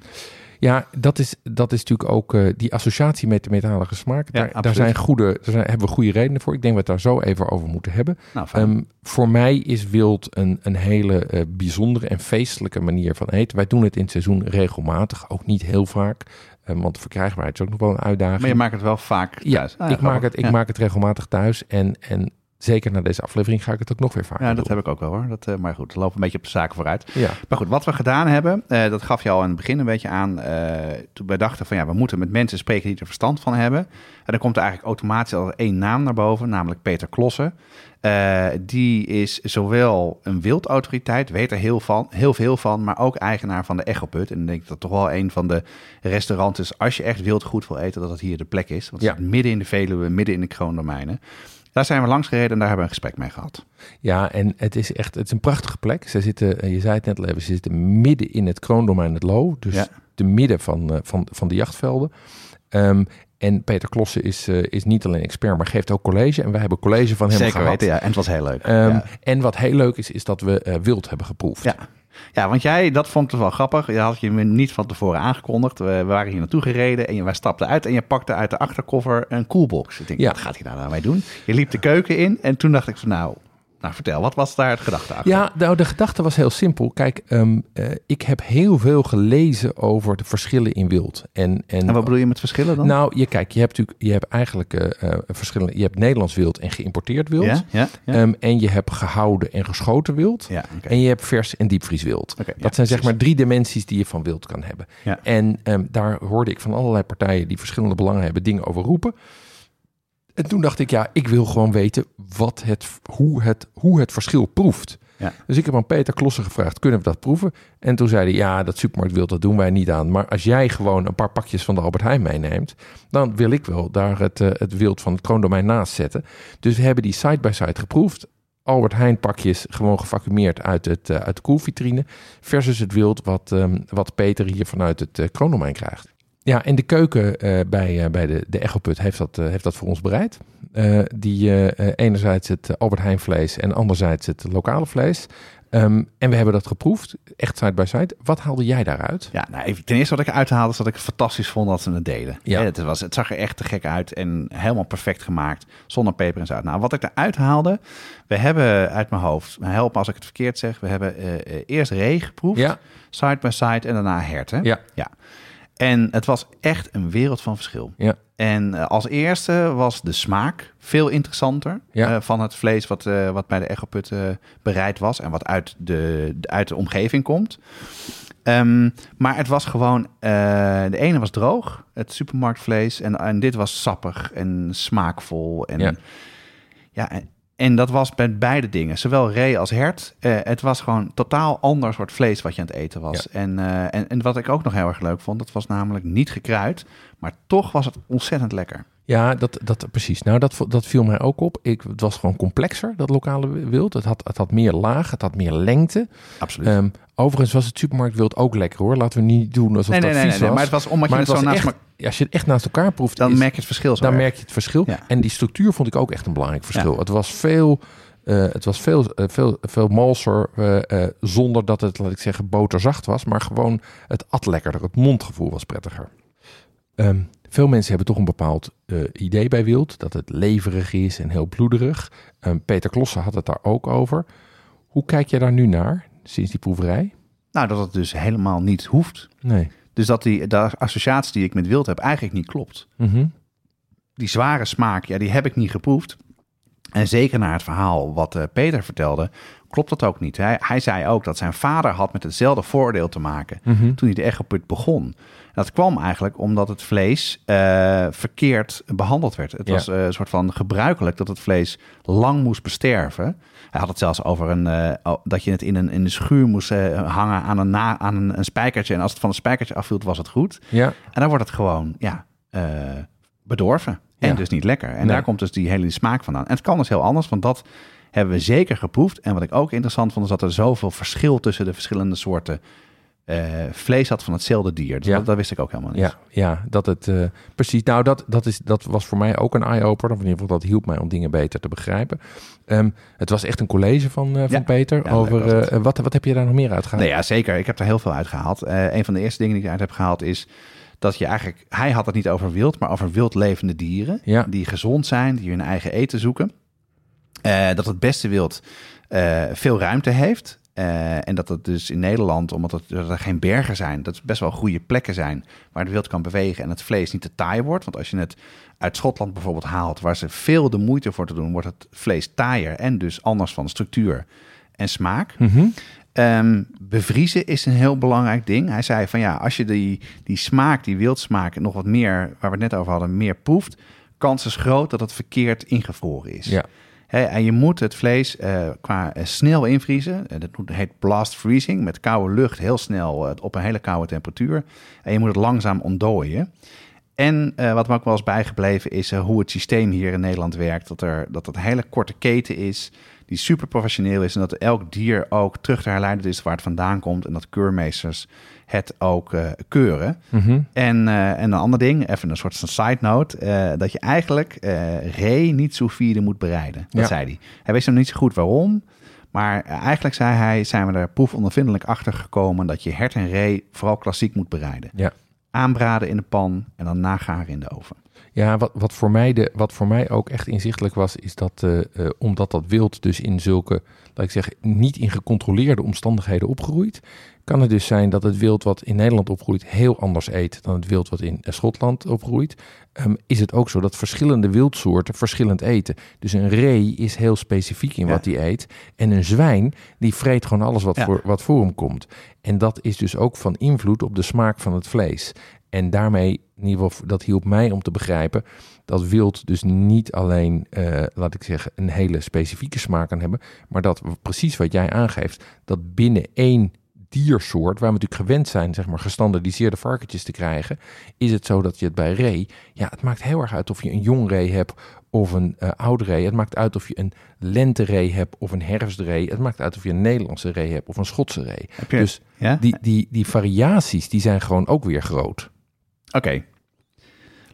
Ja, dat is, dat is natuurlijk ook uh, die associatie met de metalige smaak. Ja, daar, daar, zijn goede, daar zijn, hebben we goede redenen voor. Ik denk dat we het daar zo even over moeten hebben. Nou, um, voor mij is wild een, een hele uh, bijzondere en feestelijke manier van eten. Wij doen het in het seizoen regelmatig, ook niet heel vaak. Um, want de verkrijgbaarheid is ook nog wel een uitdaging. Maar je maakt het wel vaak thuis. Ja, ah, ik, maak het, ik maak het regelmatig thuis. En, en zeker na deze aflevering ga ik het ook nog weer vaak Ja, dat heb ik ook wel hoor. Dat, uh, maar goed, we lopen een beetje op de zaken vooruit. Ja. Maar goed, wat we gedaan hebben, uh, dat gaf je al aan het begin een beetje aan. Uh, toen wij dachten van ja, we moeten met mensen spreken die er verstand van hebben. En dan komt er eigenlijk automatisch al één naam naar boven, namelijk Peter Klossen. die is zowel een wildautoriteit, weet er heel, van, heel veel van, maar ook eigenaar van de Echoput. En ik denk dat toch wel een van de restaurants is, als je echt wild goed wil eten, dat het hier de plek is. Want het ja. midden in de Veluwe, midden in de kroondomeinen. Daar zijn we langs gereden en daar hebben we een gesprek mee gehad. Ja, en het is echt het is een prachtige plek. Ze zitten, eh, je zei het net al even, ze zitten midden in het kroondomein het Loo. Dus ja. te midden van, uh, van, van de jachtvelden. Um, en Peter Klossen is, uh, is niet alleen expert, maar geeft ook college. En wij hebben college van hem Zeker gehad. Weten, ja. En het was heel leuk. Um, ja. En wat heel leuk is, is dat we uh, wild hebben geproefd. Ja. Ja, want jij, dat vond ik wel grappig. Je had je me niet van tevoren aangekondigd. We, waren hier naartoe gereden en je, wij stapten uit en je pakte uit de achterkoffer een coolbox. Ik denk, ja. wat gaat hij daar nou mee doen? Je liep de keuken in en toen dacht ik van nou, nou, vertel, wat was daar het gedachte achter? Ja, nou, de gedachte was heel simpel. Kijk, um, uh, ik heb heel veel gelezen over de verschillen in wild. En, en, en wat bedoel je met verschillen dan? Nou, je, kijk, je hebt natuurlijk je hebt eigenlijk uh, verschillen. Je hebt Nederlands wild en geïmporteerd wild. Ja, ja, ja. Um, en je hebt gehouden en geschoten wild. Ja, okay. En je hebt vers en diepvrieswild. Okay, dat zijn zeg maar drie dimensies die je van wild kan hebben. Ja. En um, daar hoorde ik van allerlei partijen die verschillende belangen hebben dingen over roepen. En toen dacht ik, ja, ik wil gewoon weten wat het, hoe, het, hoe het verschil proeft. Ja. Dus ik heb aan Peter Klossen gevraagd, kunnen we dat proeven? En toen zei hij, ja, dat supermarktwild, dat doen wij niet aan. Maar als jij gewoon een paar pakjes van de Albert Heijn meeneemt... dan wil ik wel daar het, uh, het wild van het kroondomein naast zetten. Dus we hebben die side-by-side -side geproefd. Albert Heijn pakjes gewoon gevacumeerd uit, het, uh, uit de koelvitrine... versus het wild wat, um, wat Peter hier vanuit het uh, kroondomein krijgt. Ja, en de keuken uh, bij, uh, bij de, de Echoput heeft dat, uh, heeft dat voor ons bereid. die enerzijds het Albert Heijn vlees en anderzijds het lokale vlees. Um, en we hebben dat geproefd, echt side by side. Wat haalde jij daaruit? Ja, nou, even, ten eerste wat ik uithaalde is dat ik het fantastisch vond dat ze het deden. Ja. het, was, het zag er echt te gek uit en helemaal perfect gemaakt, zonder peper en zout. Nou, wat ik eruit haalde, we hebben uit mijn hoofd, help als ik het verkeerd zeg, we hebben eerst ree geproefd, ja. side by side en daarna herten. Ja. ja. En het was echt een wereld van verschil. Ja. En als eerste was de smaak veel interessanter ja. uh, van het vlees wat, uh, wat bij de Echoput bereid was en wat uit de, de, uit de omgeving komt. Um, maar het was gewoon, de ene was droog, het supermarktvlees, en, en dit was sappig en smaakvol. En, ja. ja en dat was bij beide dingen, zowel ree als hert. Uh, het was gewoon totaal ander soort vlees wat je aan het eten was. Ja. En, uh, en, en wat ik ook nog heel erg leuk vond, dat was namelijk niet gekruid, maar toch was het ontzettend lekker. Ja, dat, dat precies. Nou, dat, dat viel mij ook op. Ik, het was gewoon complexer, dat lokale wild. Het had, het had meer laag, het had meer lengte. Absoluut. Um, overigens was het supermarktwild ook lekker hoor. Laten we niet doen alsof nee, dat nee, vies nee, nee, was. Maar het was omdat je maar het het zo naast echt, Als je het echt naast elkaar proeft, dan is, merk je het verschil. Zo dan erg. merk je het verschil. Ja. En die structuur vond ik ook echt een belangrijk verschil. Ja. Het was veel... Uh, het was veel, uh, veel, veel malser, uh, zonder dat het, laat ik zeggen, boterzacht was. Maar gewoon het at lekkerder. Het mondgevoel was prettiger. Um, veel mensen hebben toch een bepaald idee bij wild. Dat het leverig is en heel bloederig. Um, Peter Klossen had het daar ook over. Hoe kijk je daar nu naar, sinds die proeverij? Nou, dat het dus helemaal niet hoeft. Nee. Dus dat die de associatie die ik met wild heb eigenlijk niet klopt. Mm -hmm. Die zware smaak, ja, die heb ik niet geproefd. En zeker naar het verhaal wat uh, Peter vertelde, klopt dat ook niet. Hij, hij, zei ook dat zijn vader had met hetzelfde voordeel te maken mm -hmm. toen hij de Echoput begon. Dat kwam eigenlijk omdat het vlees uh, verkeerd behandeld werd. Het Ja. was uh, een soort van gebruikelijk dat het vlees lang moest besterven. Hij had het zelfs over een, uh, dat je het in een, in een schuur moest hangen aan, een, na, aan een, een spijkertje. En als het van het spijkertje afviel, was het goed. Ja. En dan wordt het gewoon ja, bedorven. En Ja. dus niet lekker. En Nee. daar komt dus die hele smaak vandaan. En het kan dus heel anders, want dat hebben we zeker geproefd. En wat ik ook interessant vond, is dat er zoveel verschil tussen de verschillende soorten eh, vlees had van hetzelfde dier. Dus Ja. dat, dat wist ik ook helemaal niet. Ja, ja dat het eh, precies. Nou, dat, dat, is, dat was voor mij ook een eye-opener. Of in ieder geval, dat hielp mij om dingen beter te begrijpen. Ehm, het was echt een college van, eh, van Ja. Peter. Ja, over wat, wat heb je daar nog meer uitgehaald? Nee, ja, zeker. Ik heb er heel veel uit gehaald. Eh, een van de eerste dingen die ik uit heb gehaald is dat je eigenlijk... Hij had het niet over wild, maar over wild levende dieren. Ja. Die gezond zijn, die hun eigen eten zoeken. Dat het beste wild veel ruimte heeft. Eh, en dat het dus in Nederland, omdat het, dat er geen bergen zijn, dat het best wel goede plekken zijn waar het wild kan bewegen en het vlees niet te taai wordt. Want als je het uit Schotland bijvoorbeeld haalt, waar ze veel de moeite voor te doen, wordt het vlees taaier en dus anders van structuur en smaak. Mhm. Ehm, bevriezen is een heel belangrijk ding. Hij zei van ja, als je die, die smaak, die wildsmaak, nog wat meer, waar we het net over hadden, meer proeft, kans is groot dat het verkeerd ingevroren is. Ja. En je moet het vlees eh, qua eh, snel invriezen. Eh, dat heet blast freezing. Met koude lucht heel snel op een hele koude temperatuur. En je moet het langzaam ontdooien. En wat me ook wel is bijgebleven is hoe het systeem hier in Nederland werkt. Dat, er, dat het een hele korte keten is die super professioneel is. En dat elk dier ook terug te herleiden is waar het vandaan komt. En dat keurmeesters het ook eh, keuren. Mhm. En, eh, en een ander ding, even een soort van side note, eh, dat je eigenlijk ree niet sous vide moet bereiden. Dat Ja. zei hij. Hij wist nog niet zo goed waarom, maar eigenlijk zei hij, zijn we er proefondervindelijk achter gekomen dat je hert en ree vooral klassiek moet bereiden. Ja. Aanbraden in de pan en dan nagaren in de oven. Ja, wat, wat, voor mij de, wat voor mij ook echt inzichtelijk was, is dat eh, eh, omdat dat wild dus in zulke, laat ik zeggen, niet in gecontroleerde omstandigheden opgroeit, kan het dus zijn dat het wild wat in Nederland opgroeit heel anders eet dan het wild wat in eh, Schotland opgroeit. Ehm, is het ook zo dat verschillende wildsoorten verschillend eten. Dus een ree is heel specifiek in Ja. wat hij eet. En een zwijn, die vreet gewoon alles wat, Ja. voor, wat voor hem komt. En dat is dus ook van invloed op de smaak van het vlees. En daarmee, in ieder geval, dat hielp mij om te begrijpen dat wild dus niet alleen, eh, laat ik zeggen, een hele specifieke smaak kan hebben, maar dat precies wat jij aangeeft, dat binnen één diersoort, waar we natuurlijk gewend zijn, zeg maar, gestandardiseerde varkentjes te krijgen, is het zo dat je het bij ree, ja, het maakt heel erg uit of je een jong ree hebt of een eh oude ree. Het maakt uit of je een lenteree hebt of een herfstree. Het maakt uit of je een Nederlandse ree hebt of een Schotse ree. Je, Dus ja? die, die, die variaties, die zijn gewoon ook weer groot. Oké.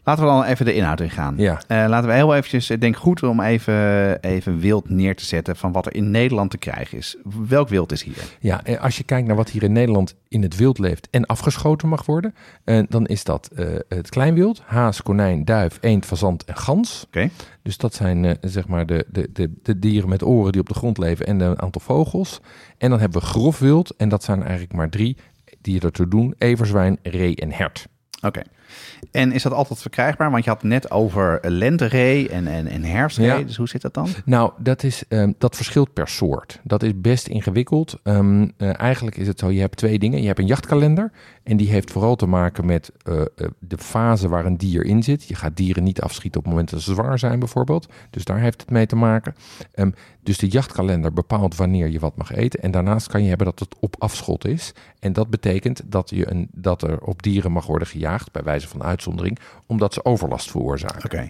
Laten we dan even de inhoud ingaan. Ja. Eh, laten we heel eventjes, ik denk goed om even, even wild neer te zetten van wat er in Nederland te krijgen is. Welk wild is hier? Ja, en als je kijkt naar wat hier in Nederland in het wild leeft en afgeschoten mag worden, eh, dan is dat eh, het kleinwild, haas, konijn, duif, eend, fazant en gans. Oké. Dus dat zijn eh, zeg maar de, de, de, de dieren met oren die op de grond leven en een aantal vogels. En dan hebben we grof wild en dat zijn eigenlijk maar drie die ertoe doen, everzwijn, ree en hert. Oké. En is dat altijd verkrijgbaar? Want je had net over lenteree en, en, en herfstree. Ja. Dus hoe zit dat dan? Nou, dat, is, ehm, dat verschilt per soort. Dat is best ingewikkeld. Ehm, eh, eigenlijk is het zo, je hebt twee dingen. Je hebt een jachtkalender en die heeft vooral te maken met eh, eh, de fase waar een dier in zit. Je gaat dieren niet afschieten op het moment dat ze zwanger zijn bijvoorbeeld. Dus daar heeft het mee te maken. Ehm, dus de jachtkalender bepaalt wanneer je wat mag eten. En daarnaast kan je hebben dat het op afschot is. En dat betekent dat, je een, dat er op dieren mag worden gejaagd, bij wijze van uitzondering, omdat ze overlast veroorzaken. Oké,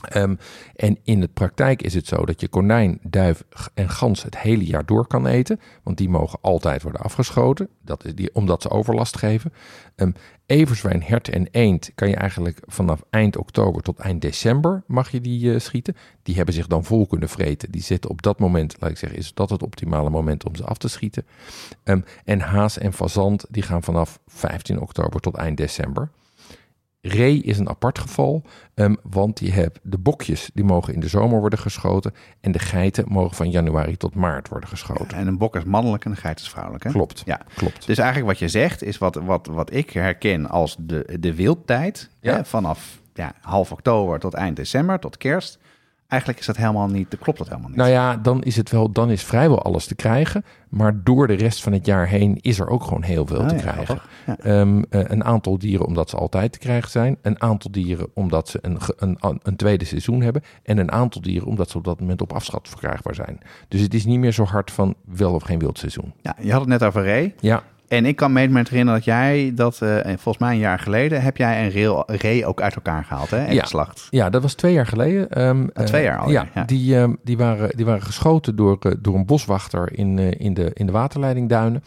Ehm, en in de praktijk is het zo dat je konijn, duif en gans het hele jaar door kan eten. Want die mogen altijd worden afgeschoten, dat is die, omdat ze overlast geven. Ehm everzwijn, hert en eend kan je eigenlijk vanaf eind oktober tot eind december mag je die eh, schieten. Die hebben zich dan vol kunnen vreten. Die zitten op dat moment, laat ik zeggen, is dat het optimale moment om ze af te schieten. Ehm, en haas en fazant die gaan vanaf 15 oktober tot eind december. Ree is een apart geval, ehm, want je hebt de bokjes die mogen in de zomer worden geschoten en de geiten mogen van januari tot maart worden geschoten. En een bok is mannelijk en een geit is vrouwelijk. Hè? Klopt. Ja. Klopt. Dus eigenlijk wat je zegt is wat, wat, wat ik herken als de, de wildtijd. Ja. Hè, vanaf ja, half oktober tot eind december, tot kerst. Eigenlijk is dat helemaal niet, klopt dat helemaal niet. Nou ja, dan is het wel, dan is vrijwel alles te krijgen, maar door de rest van het jaar heen is er ook gewoon heel veel Ah, te ja, krijgen. Ja. Ehm, eh, een aantal dieren omdat ze altijd te krijgen zijn. Een aantal dieren omdat ze een, een, een tweede seizoen hebben. En een aantal dieren omdat ze op dat moment op afschat verkrijgbaar zijn. Dus het is niet meer zo hard van wel of geen wildseizoen. Ja, je had het net over ree. Ja, En ik kan me herinneren dat jij dat, eh, volgens mij een jaar geleden, heb jij een reel, ree ook uit elkaar gehaald, hè? En Ja. geslacht. ja, dat was twee jaar geleden. Ehm, Ah, twee eh, jaar alweer, ja, ja. Die, ehm, die, waren, die waren geschoten door, eh, door een boswachter in, eh, in, de, in de waterleidingduinen.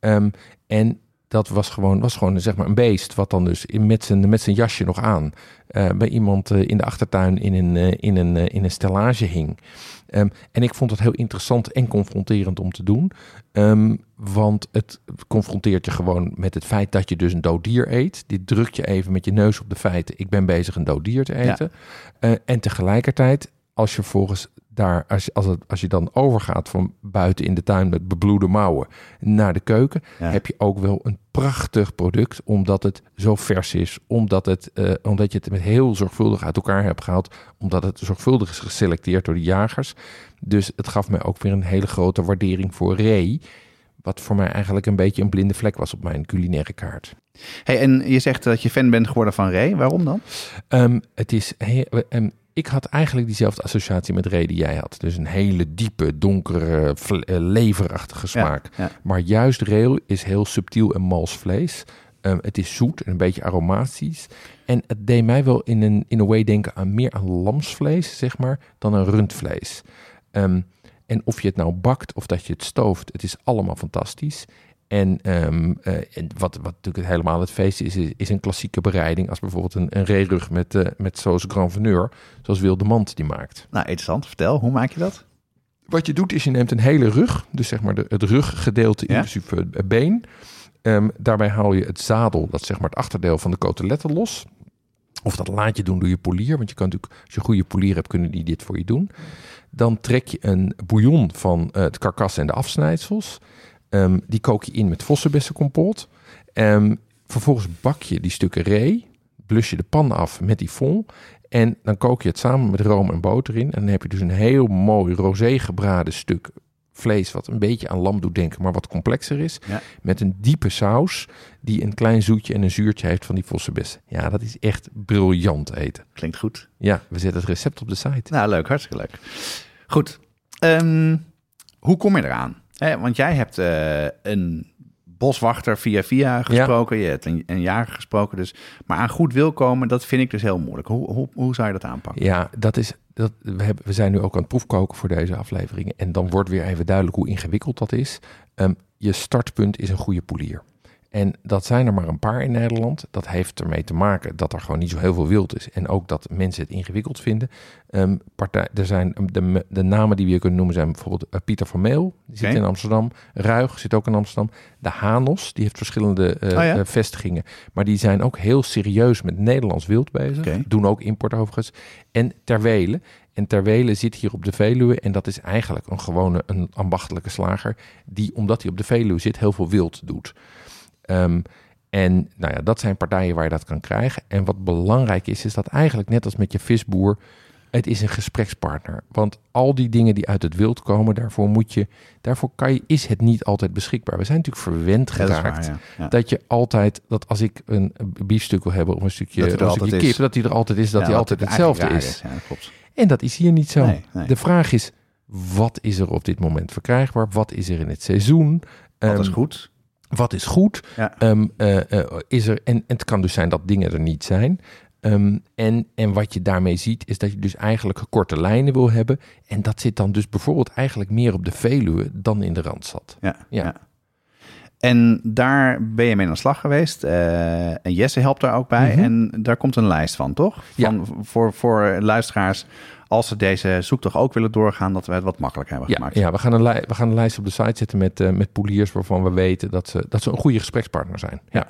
Ehm, en dat was gewoon, was gewoon zeg maar een beest. Wat dan dus in, met, zijn, met zijn jasje nog aan. eh, bij iemand eh, in de achtertuin in een, eh, in een, in een stellage hing. Ehm, en ik vond het heel interessant en confronterend om te doen. Ehm, want het confronteert je gewoon met het feit dat je dus een dood dier eet. Dit drukt je even met je neus op de feiten. Ik ben bezig een dood dier te eten. En tegelijkertijd, als je volgens daar, als, je- als, het, als je dan overgaat van buiten in de tuin met bebloede mouwen naar de keuken, Ja. heb je ook wel een prachtig product, omdat het zo vers is, omdat, het, eh, omdat je het met heel zorgvuldig uit elkaar hebt gehaald, omdat het zorgvuldig is geselecteerd door de jagers. Dus het gaf mij ook weer een hele grote waardering voor ree. Wat voor mij eigenlijk een beetje een blinde vlek was op mijn culinaire kaart. Hey, en je zegt dat je fan bent geworden van Ray. Waarom dan? Ehm, het is ehm, ik had eigenlijk diezelfde associatie met ree die jij had. Dus een hele diepe, donkere, eh, leverachtige smaak. Ja, ja. Maar juist reel is heel subtiel en mals vlees. Ehm, het is zoet en een beetje aromatisch. En het deed mij wel in een, in een way denken aan meer aan lamsvlees, zeg maar, dan een rundvlees. Ehm, en of je het nou bakt of dat je het stooft, het is allemaal fantastisch. En, ehm, eh, en wat, wat natuurlijk helemaal het feest is, is, is een klassieke bereiding. Als bijvoorbeeld een, een reerug met, eh met saus Grand Veneur, zoals Wilde Mand die maakt. Nou, interessant. Vertel, hoe maak je dat? Wat je doet is je neemt een hele rug, dus zeg maar de, het ruggedeelte Ja. inclusief het been. Ehm, daarbij haal je het zadel, dat zeg maar het achterdeel van de coteletten los. Of dat laat je doen door je polier, want je kan natuurlijk, als je een goede polier hebt, kunnen die dit voor je doen. Dan trek je een bouillon van eh, het karkas en de afsnijdsels. Ehm, die kook je in met vossenbessencompot. Ehm, vervolgens bak je die stukken ree, blus je de pan af met die fond. En dan kook je het samen met room en boter in. En dan heb je dus een heel mooi rosé gebraden stuk vlees... wat een beetje aan lam doet denken, maar wat complexer is. Ja. Met een diepe saus die een klein zoetje en een zuurtje heeft van die vossenbessen. Ja, dat is echt briljant eten. Klinkt goed. Ja, we zetten het recept op de site. Nou, leuk. Hartstikke leuk. Goed. Ehm, hoe kom je eraan? Hè, want jij hebt eh, een boswachter via via gesproken. Je hebt een, een jager gesproken. Dus, maar aan goed wil komen, dat vind ik dus heel moeilijk. Hoe, hoe, hoe zou je dat aanpakken? Ja, dat is, dat, we, hebben, we zijn nu ook aan het proefkoken voor deze afleveringen. En dan wordt weer even duidelijk hoe ingewikkeld dat is. Ehm, je startpunt is een goede polier. En dat zijn er maar een paar in Nederland. Dat heeft ermee te maken dat er gewoon niet zo heel veel wild is. En ook dat mensen het ingewikkeld vinden. Ehm, partij, er zijn de, de namen die we hier kunnen noemen zijn bijvoorbeeld eh, Pieter van Meel. Die zit in Amsterdam. Ruig zit ook in Amsterdam. De Hanos, die heeft verschillende eh, Oh ja? eh, vestigingen. Maar die zijn ook heel serieus met Nederlands wild bezig. Doen ook import overigens. En Terwele. En Terwele zit hier op de Veluwe. En dat is eigenlijk een gewone een ambachtelijke slager. Die, omdat hij op de Veluwe zit, heel veel wild doet. Ehm, en nou ja, dat zijn partijen waar je dat kan krijgen. En wat belangrijk is, is dat eigenlijk net als met je visboer, het is een gesprekspartner. Want al die dingen die uit het wild komen, daarvoor moet je, daarvoor kan je, is het niet altijd beschikbaar. We zijn natuurlijk verwend dat geraakt. waar, ja. Ja. Dat je altijd, dat als ik een biefstuk wil hebben of een stukje, Dat een stukje kip, is. dat die er altijd is, dat Ja, die altijd hetzelfde is. Dat klopt. En dat is hier niet zo. Nee, nee. De vraag is, wat is er op dit moment verkrijgbaar? Wat is er in het seizoen? Dat Ehm, is goed. Wat is goed? Ja. Ehm, eh, eh, is er, en, en het kan dus zijn dat dingen er niet zijn. Ehm, en, en wat je daarmee ziet, is dat je dus eigenlijk korte lijnen wil hebben. En dat zit dan dus bijvoorbeeld eigenlijk meer op de Veluwe dan in de Randstad. Ja, Ja. ja. En daar ben je mee aan de slag geweest. eh, en Jesse helpt daar ook bij. Mhm. En daar komt een lijst van, toch? Ja. Van, voor, voor luisteraars, als ze deze zoektocht ook willen doorgaan, dat we het wat makkelijker hebben Ja, gemaakt. ja we, gaan een we gaan een lijst op de site zetten met, eh, met poliers waarvan we weten dat ze, dat ze een goede gesprekspartner zijn. Ja.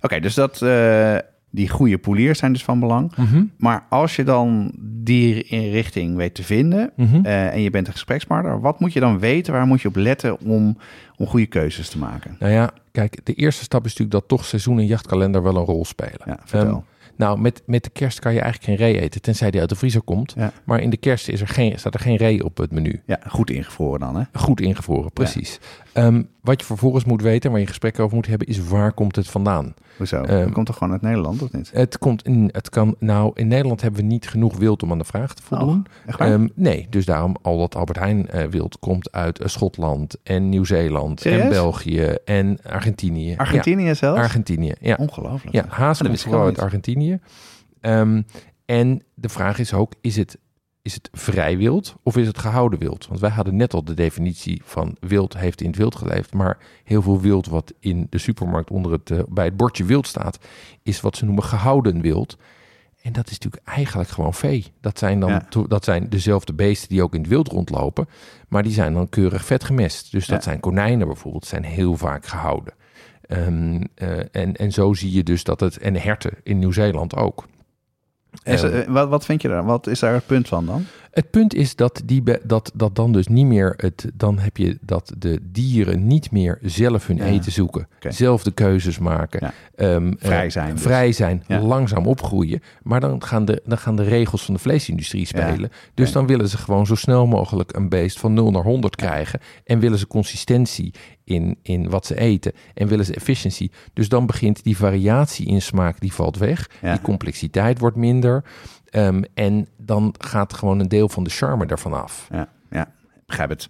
Oké, dus dat, eh, die goede poliers zijn dus van belang. Mhm. Maar als je dan die inrichting weet te vinden Mhm. eh, en je bent een gesprekspartner, wat moet je dan weten? Waar moet je op letten om, om goede keuzes te maken? Nou ja, kijk, de eerste stap is natuurlijk dat toch seizoen en jachtkalender wel een rol spelen. Ja, vertel. Ehm, nou, met, met de kerst kan je eigenlijk geen ree eten, tenzij die uit de vriezer komt. Ja. Maar in de kerst is er geen, staat er geen ree op het menu. ja, goed ingevroren dan, hè? Goed ingevroren, precies. Ehm, wat je vervolgens moet weten, waar je gesprek over moet hebben, is waar komt het vandaan? Hoezo? Ehm, dat komt toch gewoon uit Nederland, of niet? Het komt in, het kan, nou, in Nederland hebben we niet genoeg wild om aan de vraag te voldoen. Oh? Ehm, nee, dus daarom al dat Albert Heijn eh, wild komt uit eh, Schotland en Nieuw-Zeeland en? België en Argentinië. Argentinië Ja, zelfs? Argentinië, ja. Ongelooflijk. Ja, haas komt vooral al uit. Argentinië. En de vraag is ook, is het, is het vrij wild of is het gehouden wild? Want wij hadden net al de definitie van wild heeft in het wild geleefd. Maar heel veel wild wat in de supermarkt onder het, eh, bij het bordje wild staat, is wat ze noemen gehouden wild. En dat is natuurlijk eigenlijk gewoon vee. Dat zijn dan Ja. dat zijn dezelfde beesten die ook in het wild rondlopen. Maar die zijn dan keurig vet gemest. Dus dat Ja. zijn konijnen bijvoorbeeld, zijn heel vaak gehouden. Ehm, eh, en, en zo zie je dus dat het. En herten in Nieuw-Zeeland ook. Is, eh, wat, wat vind je daar? Wat is daar het punt van dan? Het punt is dat, die dat, dat dan dus niet meer het. Dan heb je dat de dieren niet meer zelf hun Ja. eten zoeken. Oké. Zelf de keuzes maken. Ja. ehm, eh, Vrij zijn dus. vrij zijn, Ja. langzaam opgroeien. Maar dan gaan, de, dan gaan de regels van de vleesindustrie spelen. Dus dan willen ze gewoon zo snel mogelijk een beest van 0 naar 100 krijgen. En willen ze consistentie in, in wat ze eten. En willen ze efficiëntie. Dus dan begint die variatie in smaak, die valt weg. Die complexiteit wordt minder. Ehm, en dan gaat gewoon een deel van de charme ervan af. Ja, ja, begrijp het.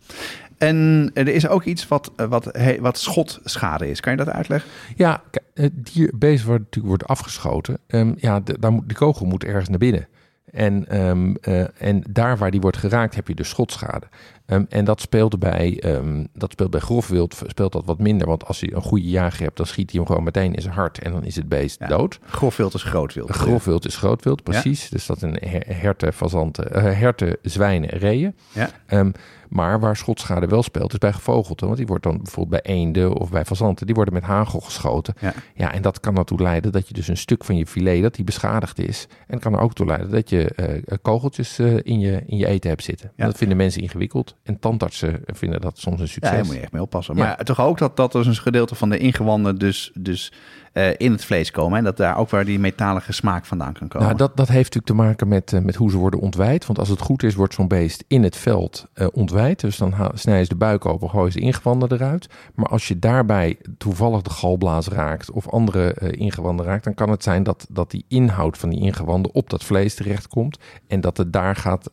En er is ook iets wat, eh, wat, wat schotschade is. Kan je dat uitleggen? Ja, het dier, beest wordt natuurlijk wordt afgeschoten. Ehm, ja, de, daar moet, de kogel moet ergens naar binnen. En, ehm, eh, en daar waar die wordt geraakt, heb je dus schotschade. Ehm, en dat speelt bij, ehm, dat speelt bij grofwild speelt dat wat minder. Want als je een goede jager hebt, dan schiet hij hem gewoon meteen in zijn hart. En dan is het beest Ja. dood. Grofwild is grootwild. Grofwild is grootwild, precies. Dus dat zijn her- herten, fazanten, eh, herten, zwijnen, reeën. Ja. Ehm, maar waar schotschade wel speelt, is bij gevogelte. Want die wordt dan bijvoorbeeld bij eenden of bij fazanten, die worden met hagel geschoten. Ja. Ja, en dat kan ertoe leiden dat je dus een stuk van je filet, dat die beschadigd is. En kan er ook toe leiden dat je eh, kogeltjes eh, in, je, in je eten hebt zitten. Ja. Dat vinden mensen ingewikkeld. En tandartsen vinden dat soms een Ja, succes. daar moet je echt mee oppassen. Ja. Maar toch ook dat, dat dus een gedeelte van de ingewanden dus, dus eh, in het vlees komen. En dat daar ook waar die metalige smaak vandaan kan komen. Nou, dat, dat heeft natuurlijk te maken met, eh, met hoe ze worden ontwijd. Want als het goed is, wordt zo'n beest in het veld eh ontwijd. Dus dan snijden ze de buik open, gooien ze de ingewanden eruit. Maar als je daarbij toevallig de galblaas raakt of andere ingewanden raakt... dan kan het zijn dat, dat die inhoud van die ingewanden op dat vlees terechtkomt... en dat het daar gaat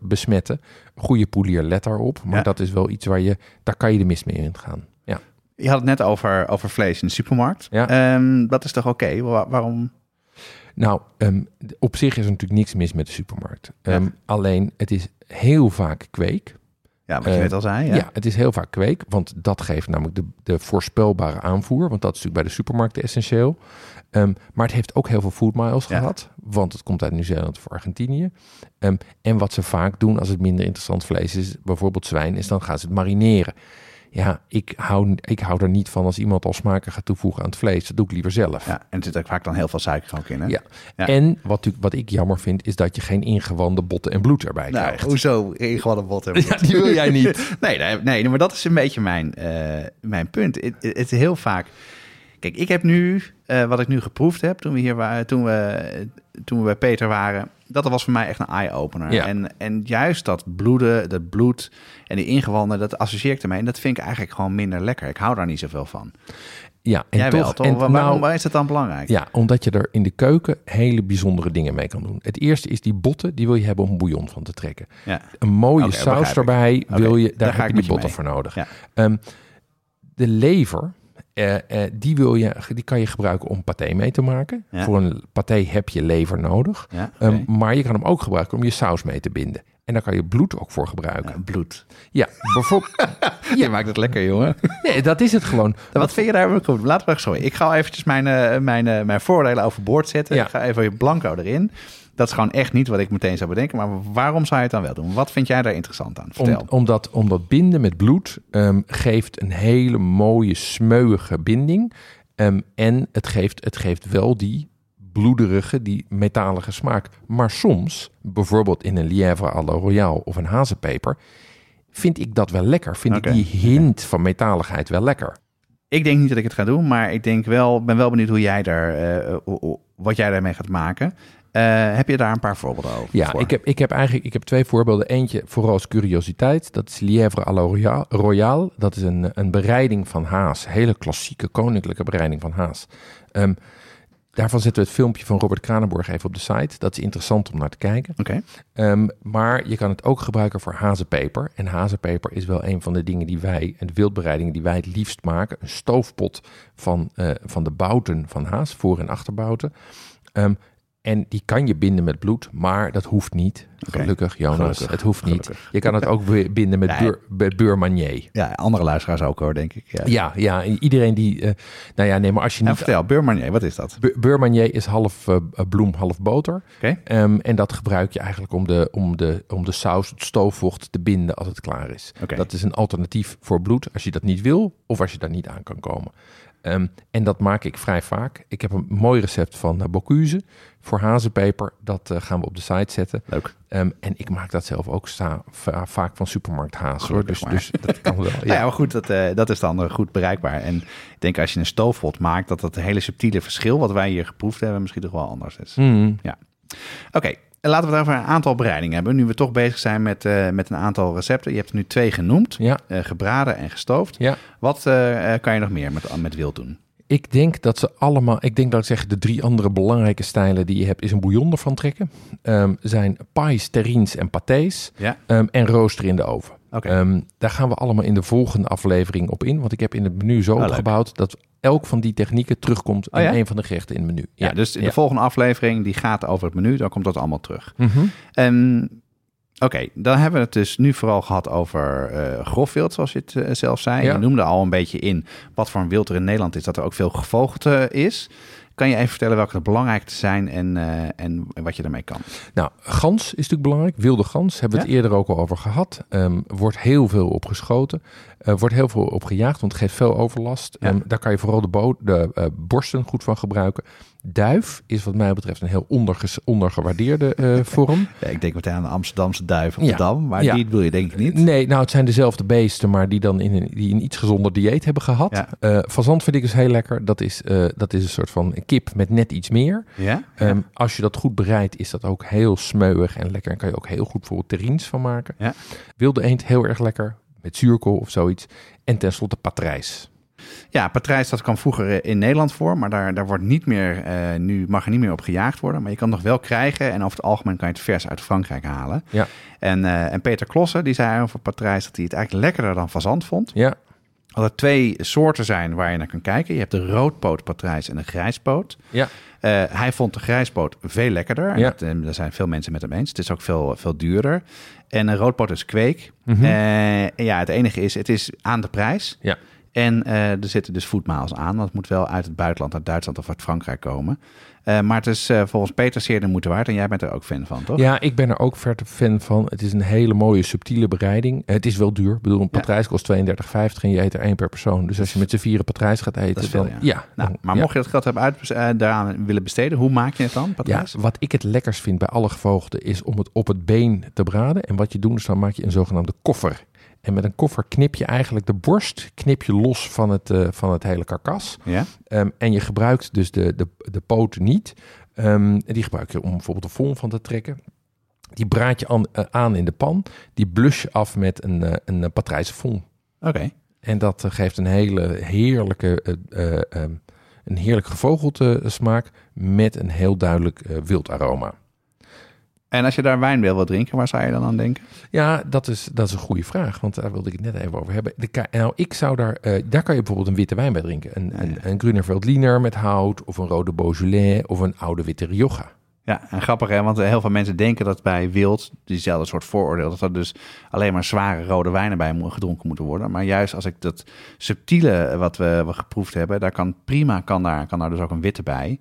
besmetten. Goede poelier let daarop. Maar Ja. dat is wel iets waar je... daar kan je de mis mee ingaan. Ja. Je had het net over, over vlees in de supermarkt. Ja. Ehm, dat is toch oké? Wa- waarom? Nou, ehm, op zich is er natuurlijk niks mis met de supermarkt. Ja. Ehm, Alleen, het is heel vaak kweek. Ja, wat je net al zei. Ja. Ja. het is heel vaak kweek, want dat geeft namelijk de, de voorspelbare aanvoer. Want dat is natuurlijk bij de supermarkten essentieel. Maar het heeft ook heel veel food miles Ja. gehad, want het komt uit Nieuw-Zeeland of Argentinië. En wat ze vaak doen als het minder interessant vlees is, bijvoorbeeld zwijn, is dan gaan ze het marineren. Ja, ik hou, ik hou er niet van als iemand al smaken gaat toevoegen aan het vlees. Dat doe ik liever zelf. ja. En er zit ook vaak dan heel veel suiker ook in. Hè? Ja. Ja. En wat, wat ik jammer vind, is dat je geen ingewanden botten en bloed erbij Nou, krijgt. hoezo ingewanden bot hebben? Ja, die wil jij niet. nee, nee, nee, maar dat is een beetje mijn, eh, mijn punt. Het, het heel vaak... Kijk, ik heb nu, eh, wat ik nu geproefd heb toen we hier waren, toen we, toen we bij Peter waren, dat was voor mij echt een eye-opener. Ja. En, en juist dat bloeden, dat bloed en die ingewanden, dat associeer ik ermee. En dat vind ik eigenlijk gewoon minder lekker. Ik hou daar niet zoveel van. Ja, en Jij toch, wel, toch? En, Waarom nou, waarom is het dan belangrijk? Ja, omdat je er in de keuken hele bijzondere dingen mee kan doen. Het eerste is die botten, die wil je hebben om bouillon van te trekken. Ja. Een mooie saus erbij, wil je, daar heb je die botten mee. voor nodig. Ja. Ehm, de lever, eh, eh, die, wil je, die kan je gebruiken om paté mee te maken. Ja. Voor een paté heb je lever nodig. Ja, Ehm, maar je kan hem ook gebruiken om je saus mee te binden. En daar kan je bloed ook voor gebruiken. Ja, bloed. Ja, bijvoorbeeld. Je maakt het lekker, jongen. Nee, dat is het gewoon. Wat vind je daar goed? Laten we sorry. Ik ga eventjes mijn, eh, mijn, mijn voordelen overboord zetten. Ik ga even blanco erin. Dat is gewoon echt niet wat ik meteen zou bedenken. Maar waarom zou je het dan wel doen? Wat vind jij daar interessant aan? Vertel. Om, omdat, omdat binden met bloed ehm, geeft een hele mooie, smeuïge binding. Ehm, en het geeft, het geeft wel die bloederige, die metalige smaak. Maar soms, bijvoorbeeld in een lièvre à la royale of een hazenpeper... vind ik dat wel lekker. Vind ik die hint van metaligheid wel lekker. Ik denk niet dat ik het ga doen, maar ik denk wel, ben wel benieuwd hoe jij daar, eh, hoe- wat jij daarmee gaat maken. Eh, heb je daar een paar voorbeelden over? Ja, voor? ik heb, ik heb eigenlijk ik heb twee voorbeelden. Eentje vooral als curiositeit. Dat is Lièvre à la Roya- Royale. Dat is een, een bereiding van haas. Hele klassieke koninklijke bereiding van haas. Ehm, daarvan zetten we het filmpje van Robert Kranenborg even op de site. Dat is interessant om naar te kijken. Oké. Ehm, maar je kan het ook gebruiken voor hazenpeper. En hazenpeper is wel een van de dingen die wij, en de wildbereidingen die wij het liefst maken. Een stoofpot van, eh, van de bouten van haas, voor- en achterbouten. Ehm, en die kan je binden met bloed, maar dat hoeft niet. Gelukkig, Jonas. Gelukkig. Het hoeft niet. Gelukkig. Je kan het ook bi- binden met beur, beurmanier. Ja, andere luisteraars ook hoor, denk ik. Ja. Ja, ja, iedereen die... eh, nou ja, nee, maar als je En niet... vertel, Beurmanier, wat is dat? Be- Beurmanier is half eh, bloem, half boter. Oké. Ehm, en dat gebruik je eigenlijk om de, om, de, om de saus, het stoofvocht te binden als het klaar is. Dat is een alternatief voor bloed als je dat niet wil of als je daar niet aan kan komen. Ehm, en dat maak ik vrij vaak. Ik heb een mooi recept van uh, Bocuse voor hazenpeper. Dat eh, gaan we op de site zetten. Leuk. Ehm, en ik maak dat zelf ook sta, va- vaak van supermarkt haas. Hoor. Dus, dus dat kan wel. Ja, Ja. maar goed, dat, eh, dat is dan goed bereikbaar. En ik denk als je een stoofpot maakt, dat dat hele subtiele verschil wat wij hier geproefd hebben, misschien toch wel anders is. Mm, Oké, laten we het over een aantal bereidingen hebben. Nu we toch bezig zijn met, eh, met een aantal recepten. Je hebt er nu twee genoemd, ja, eh, gebraden en gestoofd. ja. Wat eh, kan je nog meer met, met wild doen? Ik denk dat ze allemaal, ik denk dat ik zeg de drie andere belangrijke stijlen die je hebt, is een bouillon ervan trekken. Ehm, zijn pies, terrines en pâtés. Ja, ehm, en rooster in de oven. Ehm, daar gaan we allemaal in de volgende aflevering op in. Want ik heb in het menu zo Oh, leuk. opgebouwd dat elk van die technieken terugkomt Oh, in een van de gerechten in het menu. ja, dus de ja. volgende aflevering die gaat over het menu, dan komt dat allemaal terug. Mhm. Ehm, Oké, dan hebben we het dus nu vooral gehad over eh grofwild, zoals je het eh, zelf zei. Je noemde al een beetje in wat voor een wild er in Nederland is, dat er ook veel gevogelte is. Kan je even vertellen welke de belangrijkste zijn en, eh, en wat je daarmee kan? Nou, gans is natuurlijk belangrijk. Wilde gans hebben we het eerder ook al over gehad. Ehm wordt heel veel op geschoten. Eh, wordt heel veel op gejaagd, want het geeft veel overlast. Ja. Ehm, daar kan je vooral de, bo- de eh, borsten goed van gebruiken. Duif is wat mij betreft een heel ondergewaardeerde eh, vorm. Ja, ik denk meteen aan de Amsterdamse duif op Ja. de Dam, maar Ja. die wil je denk ik niet. Nee, nou het zijn dezelfde beesten, maar die dan in een, die een iets gezonder dieet hebben gehad. Eh fazant vind ik dus heel lekker. Dat is, eh, dat is een soort van kip met net iets meer. Ja? Ehm, als je dat goed bereidt, is dat ook heel smeuig en lekker. En kan je ook heel goed bijvoorbeeld terrines van maken. Ja. Wilde eend heel erg lekker, met zuurkool of zoiets. En tenslotte patrijs. Ja, patrijs, dat kwam vroeger eh, in Nederland voor, maar daar, daar wordt niet meer, eh, nu mag er niet meer op gejaagd worden. Maar je kan nog wel krijgen en over het algemeen kan je het vers uit Frankrijk halen. Ja. En, eh, en Peter Klossen, die zei over patrijs dat hij het eigenlijk lekkerder dan fazant vond. Ja, Dat er twee soorten zijn waar je naar kan kijken. Je hebt de roodpoot patrijs en de grijspoot. ja, hij vond de grijspoot veel lekkerder. En Ja. dat, daar zijn veel mensen met hem eens. Het is ook veel, veel duurder. En een roodpoot is kweek. En ja, het enige is, het is aan de prijs. Ja. En eh, er zitten dus voetmaals aan. Het moet wel uit het buitenland, uit Duitsland of uit Frankrijk komen. Eh, maar het is eh, volgens Peter zeer de moeite waard. En jij bent er ook fan van, toch? ja, ik ben er ook verte fan van. Het is een hele mooie, subtiele bereiding. Het is wel duur. Ik bedoel, een Ja. patrijs kost 32,50 en je eet er één per persoon. Dus als je met z'n vieren patrijs gaat eten, Dat veel, dan... ja. Nou, dan- maar ja. mocht je dat geld hebben uit, daaraan willen besteden, hoe maak je het dan, Ja, patrijs? wat ik het lekkers vind bij alle gevoogden is om het op het been te braden. En wat je doet is dan maak je een zogenaamde koffer. En met een koffer knip je eigenlijk de borst knip je los van het, eh, van het hele karkas. Ja? Ehm, en je gebruikt dus de, de, de poten niet. En die gebruik je om bijvoorbeeld de vol van te trekken. Die braad je aan, eh, aan in de pan. Die blus je af met een, eh, een patrijse. Oké. En dat geeft een hele heerlijke, ehm, een heerlijk gevogelte smaak met een heel duidelijk wild aroma. En als je daar wijn wil drinken, waar zou je dan aan denken? Ja, dat is, dat is een goede vraag, want daar wilde ik het net even over hebben. De, nou, ik zou daar, eh, daar kan je bijvoorbeeld een witte wijn bij drinken. Een, Ja, een, ja. een Veltliner met hout, of een rode Beaujolais, of een oude witte Rioja. Ja, en grappig hè, want heel veel mensen denken dat bij wild, diezelfde soort vooroordeel, dat er dus alleen maar zware rode wijnen bij gedronken moeten worden. Maar juist als ik dat subtiele wat we, we geproefd hebben, daar kan prima, kan daar, kan daar dus ook een witte bij.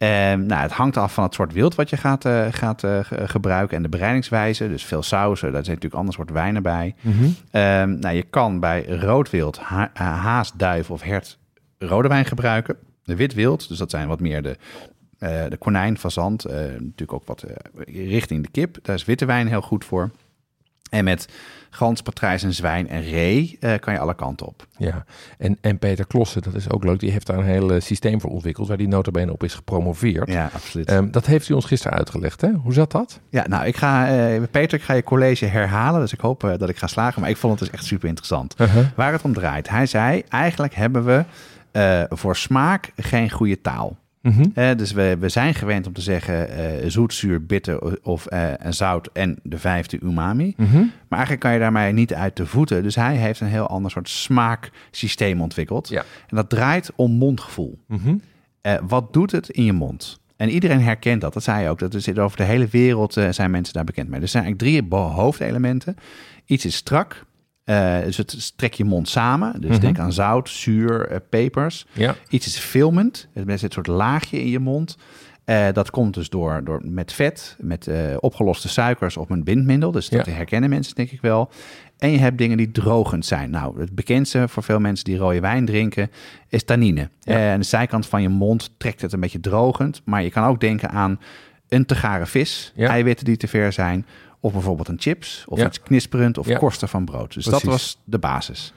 En nou, het hangt af van het soort wild wat je gaat, eh, gaat eh, ge- gebruiken en de bereidingswijze. Dus veel sausen, daar zijn natuurlijk ander soort wijnen bij. Ehm, nou, je kan bij rood wild, ha eh, haas, duif of hert rode wijn gebruiken. De wit wild, dus dat zijn wat meer de, eh, de konijn, fazant. natuurlijk ook wat richting de kip. Daar is witte wijn heel goed voor. En met gans, patrijs en zwijn en ree eh, kan je alle kanten op. Ja, en, en Peter Klossen, dat is ook leuk, die heeft daar een heel eh, systeem voor ontwikkeld, waar die notabene op is gepromoveerd. Ja, absoluut. Ehm, dat heeft hij ons gisteren uitgelegd, hè? Hoe zat dat? ja, nou, ik ga, eh, Peter, ik ga je college herhalen. Dus ik hoop dat ik ga slagen. Maar ik vond het dus echt super interessant. Waar het om draait. Hij zei, eigenlijk hebben we voor smaak geen goede taal. Mhm. Dus we, we zijn gewend om te zeggen eh, zoet, zuur, bitter of en zout en de vijfde umami. Mhm. Maar eigenlijk kan je daarmee niet uit de voeten. Dus hij heeft een heel ander soort smaaksysteem ontwikkeld. Ja. En dat draait om mondgevoel. Mhm. Eh, wat doet het in je mond? En iedereen herkent dat. Dat zei je ook. Dat zit over de hele wereld uh, zijn mensen daar bekend mee. Er zijn eigenlijk drie hoofdelementen. Iets is strak. Uh, dus het trek je mond samen. Dus Mhm. denk aan zout, zuur, eh, pepers. Ja. Iets is filmend. Er zit een soort laagje in je mond. Eh, dat komt dus door, door met vet, met eh, opgeloste suikers of een bindmiddel. Dus dat Ja. herkennen mensen denk ik wel. En je hebt dingen die drogend zijn. Nou, het bekendste voor veel mensen die rode wijn drinken is tannine. Ja. Eh, aan de zijkant van je mond trekt het een beetje drogend. Maar je kan ook denken aan een te gare vis, Ja. eiwitten die te ver zijn. Of bijvoorbeeld een chips, of Ja. iets knisperend, of korsten van brood. Dus Precies. dat was de basis.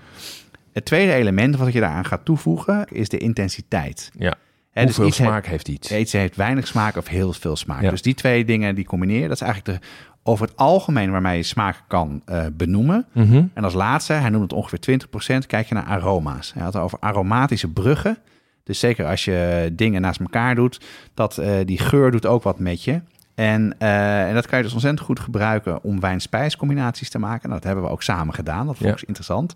Het tweede element wat je daaraan gaat toevoegen is de intensiteit. Ja. Dus Hoeveel iets heeft- smaak heeft iets? Iets heeft weinig smaak of heel veel smaak. Ja. Dus die twee dingen die combineer. Dat is eigenlijk de, over het algemeen waarmee je smaak kan eh, benoemen. Mhm. En als laatste, hij noemt het ongeveer 20%, kijk je naar aroma's. Hij had het over aromatische bruggen. Dus zeker als je dingen naast elkaar doet, dat eh, die geur doet ook wat met je. En, eh, en dat kan je dus ontzettend goed gebruiken om wijn-spijscombinaties te maken. Nou, dat hebben we ook samen gedaan. Dat vond ik Ja. interessant.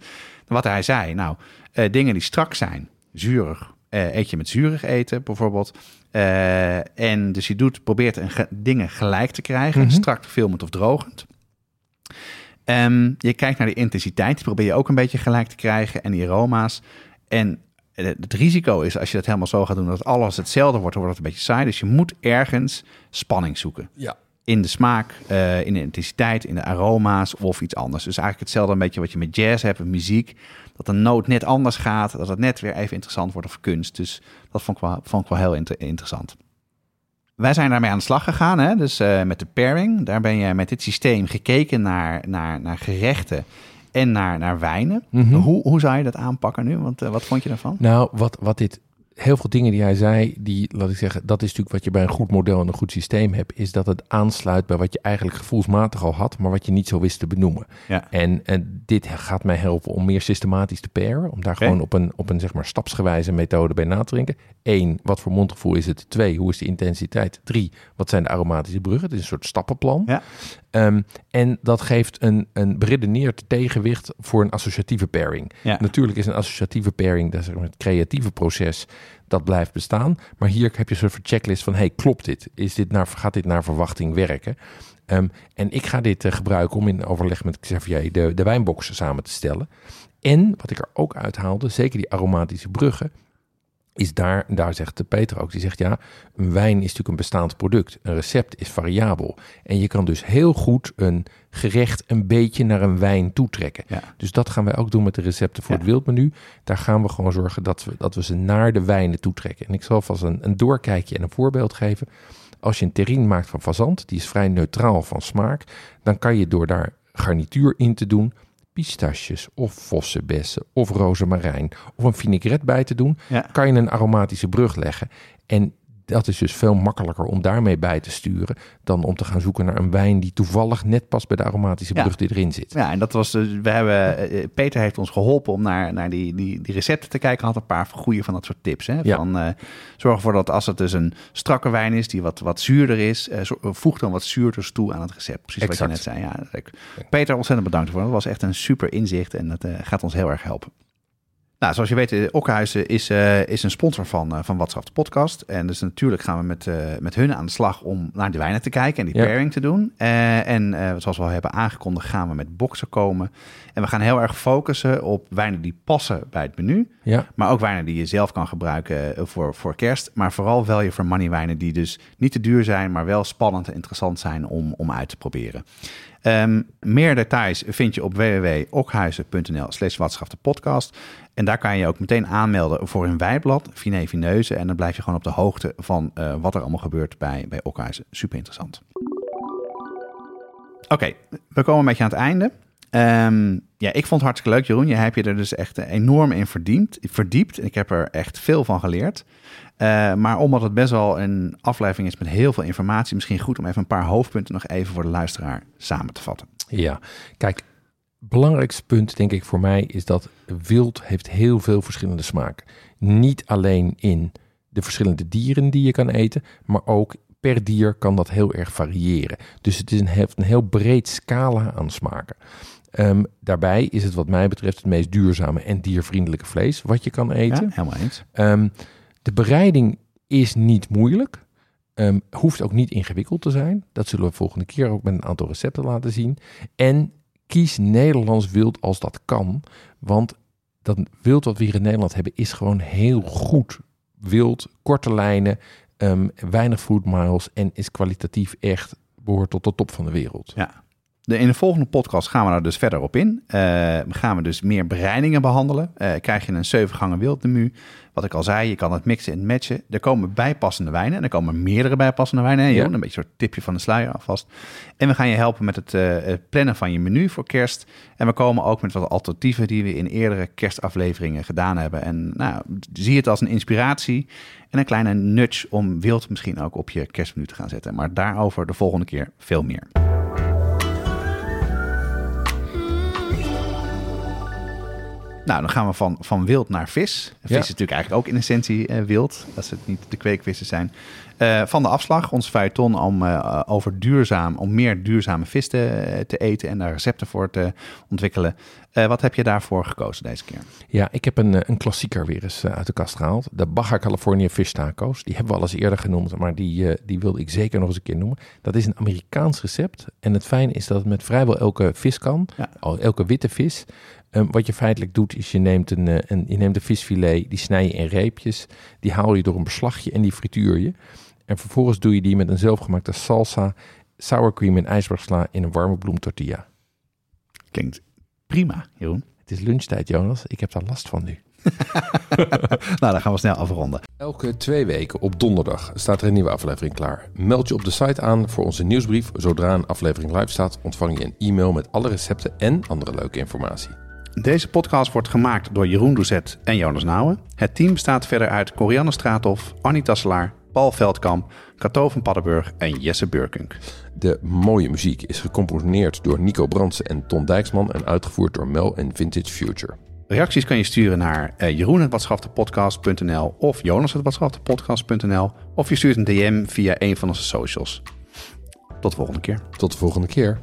Wat hij zei, nou, eh, dingen die strak zijn, zuurig, eh, eet je met zuurig eten bijvoorbeeld. En dus je doet, probeert een ge- dingen gelijk te krijgen, Mhm. strak, filmend of drogend. Ehm, je kijkt naar de intensiteit, die probeer je ook een beetje gelijk te krijgen en die aroma's. En het risico is als je dat helemaal zo gaat doen, dat alles hetzelfde wordt, dan wordt het een beetje saai. Dus je moet ergens spanning zoeken. Ja. In de smaak, eh, in de intensiteit, in de aroma's of iets anders. Dus eigenlijk hetzelfde een beetje wat je met jazz hebt, met muziek. Dat een noot net anders gaat, dat het net weer even interessant wordt of kunst. Dus dat vond ik wel, vond ik wel heel inter- interessant. Wij zijn daarmee aan de slag gegaan, hè? dus eh, met de pairing. Daar ben je met dit systeem gekeken naar, naar, naar gerechten en naar, naar wijnen. Mhm. Hoe, hoe zou je dat aanpakken nu? Want eh, wat vond je daarvan? Nou, wat, wat dit, heel veel dingen die hij zei, die, laat ik zeggen, dat is natuurlijk wat je bij een goed model en een goed systeem hebt, is dat het aansluit bij wat je eigenlijk gevoelsmatig al had, maar wat je niet zo wist te benoemen. Ja. En, en dit gaat mij helpen om meer systematisch te pairen, om daar gewoon op een, op een zeg maar stapsgewijze methode bij na te denken. Eén, wat voor mondgevoel is het? Twee, hoe is de intensiteit? Drie, wat zijn de aromatische bruggen? Het is een soort stappenplan. Ja. Ehm, en dat geeft een, een beredeneerd tegenwicht voor een associatieve pairing. Ja. Natuurlijk is een associatieve pairing, dat is het creatieve proces, dat blijft bestaan. Maar hier heb je een soort checklist van, hey, klopt dit? Is dit naar, gaat dit naar verwachting werken? Ehm, en ik ga dit eh, gebruiken om in overleg met Xavier de, de wijnbox samen te stellen. En wat ik er ook uithaalde, zeker die aromatische bruggen, is daar, daar zegt de Peter ook, die zegt ja, een wijn is natuurlijk een bestaand product. Een recept is variabel. En je kan dus heel goed een gerecht een beetje naar een wijn toetrekken. Ja. Dus dat gaan wij ook doen met de recepten voor Ja. het wildmenu. Daar gaan we gewoon zorgen dat we, dat we ze naar de wijnen toetrekken. En ik zal vast een, een doorkijkje en een voorbeeld geven. Als je een terrine maakt van fazant, die is vrij neutraal van smaak, dan kan je door daar garnituur in te doen, pistaches of vossenbessen of rozemarijn of een vinaigrette bij te doen, Ja. kan je een aromatische brug leggen. En dat is dus veel makkelijker om daarmee bij te sturen dan om te gaan zoeken naar een wijn die toevallig net past bij de aromatische Ja. brug die erin zit. Ja, en dat was dus, we hebben, eh, Peter heeft ons geholpen om naar, naar die, die, die recepten te kijken. Had een paar goede van dat soort tips. Hè? Ja. Van, eh, zorg ervoor dat als het dus een strakke wijn is, die wat, wat zuurder is, eh, voeg dan wat zuurders toe aan het recept. Precies wat je net zei. Ja, Peter, ontzettend bedankt voor. Dat was echt een super inzicht en dat eh, gaat ons heel erg helpen. Nou, zoals je weet, eh, Okhuizen is, eh, is een sponsor van, eh van Watschaf de podcast. En dus natuurlijk gaan we met, met hun aan de slag om naar de wijnen te kijken en die Ja. pairing te doen. En zoals we al hebben aangekondigd, gaan we met boxen komen. En we gaan heel erg focussen op wijnen die passen bij het menu. Ja, Maar ook wijnen die je zelf kan gebruiken voor, voor kerst. Maar vooral value for money wijnen die dus niet te duur zijn, maar wel spannend en interessant zijn om, om uit te proberen. Ehm, meer details vind je op www.okhuizen.nl slash podcast. En daar kan je je ook meteen aanmelden voor een wijblad, Finet Vineuze. En dan blijf je gewoon op de hoogte van eh, wat er allemaal gebeurt bij, bij Okhuizen. Super interessant. Oké, we komen een beetje aan het einde. Ehm, ja, ik vond het hartstikke leuk, Jeroen. Je hebt je er dus echt enorm in verdiept. verdiept. Ik heb er echt veel van geleerd. Eh, maar omdat het best wel een aflevering is met heel veel informatie, misschien goed om even een paar hoofdpunten nog even voor de luisteraar samen te vatten. ja. Kijk, belangrijkste punt denk ik voor mij is dat wild heeft heel veel verschillende smaken. Niet alleen in de verschillende dieren die je kan eten, maar ook per dier kan dat heel erg variëren. Dus het is een, heeft een heel breed scala aan smaken. Ehm, daarbij is het wat mij betreft het meest duurzame en diervriendelijke vlees wat je kan eten. Ja, helemaal eens. Ehm, de bereiding is niet moeilijk. Ehm, hoeft ook niet ingewikkeld te zijn. Dat zullen we volgende keer ook met een aantal recepten laten zien. En kies Nederlands wild als dat kan. Want dat wild wat we hier in Nederland hebben is gewoon heel goed. Wild, korte lijnen, ehm, weinig food miles en is kwalitatief echt behoort tot de top van de wereld. Ja. De, in de volgende podcast gaan we daar dus verder op in. Uh, gaan we dus meer bereidingen behandelen. Uh, krijg je een 7 gangen wildmenu. Wat ik al zei, je kan het mixen en matchen. Er komen bijpassende wijnen. En er komen meerdere bijpassende wijnen. Ja. een beetje een soort tipje van de sluier alvast. En we gaan je helpen met het, uh, het, plannen van je menu voor kerst. En we komen ook met wat alternatieven die we in eerdere kerstafleveringen gedaan hebben. En nou, zie het als een inspiratie en een kleine nudge om wild misschien ook op je kerstmenu te gaan zetten. Maar daarover de volgende keer veel meer. Nou, dan gaan we van, van wild naar vis. Vis ja. is natuurlijk eigenlijk ook in essentie uh, wild, als het niet de kweekvissen zijn. Uh, van de afslag, ons feuilleton om uh, over duurzaam, om meer duurzame vis te, te, eten en daar recepten voor te ontwikkelen. Wat heb je daarvoor gekozen deze keer? Ja, ik heb een, een klassieker weer eens uit de kast gehaald. De Baja California Fish Tacos. Die hebben we al eens eerder genoemd, maar die, die wilde ik zeker nog eens een keer noemen. Dat is een Amerikaans recept. En het fijne is dat het met vrijwel elke vis kan. Ja. Elke witte vis. Um, wat je feitelijk doet, is je neemt een, een, je neemt een visfilet, die snij je in reepjes, die haal je door een beslagje en die frituur je. En vervolgens doe je die met een zelfgemaakte salsa, sour cream en ijsbergsla in een warme bloemtortilla. Klinkt prima, Jeroen. Het is lunchtijd, Jonas. Ik heb daar last van nu. nou, dan gaan we snel afronden. Elke twee weken op donderdag staat er een nieuwe aflevering klaar. Meld je op de site aan voor onze nieuwsbrief. Zodra een aflevering live staat, ontvang je een e-mail met alle recepten en andere leuke informatie. Deze podcast wordt gemaakt door Jeroen Doezet en Jonas Nouwen. Het team bestaat verder uit Corianne Straathof, Annie Tasselaar, Paul Veldkamp, Kato van Paddenburg en Jesse Burkunk. De mooie muziek is gecomponeerd door Nico Brandsen en Ton Dijksman en uitgevoerd door Mel en Vintage Future. Reacties kan je sturen naar uh, jeroen.watschaftepodcast.nl of jonas.watschaftepodcast.nl of je stuurt een DM via een van onze socials. Tot de volgende keer. Tot de volgende keer.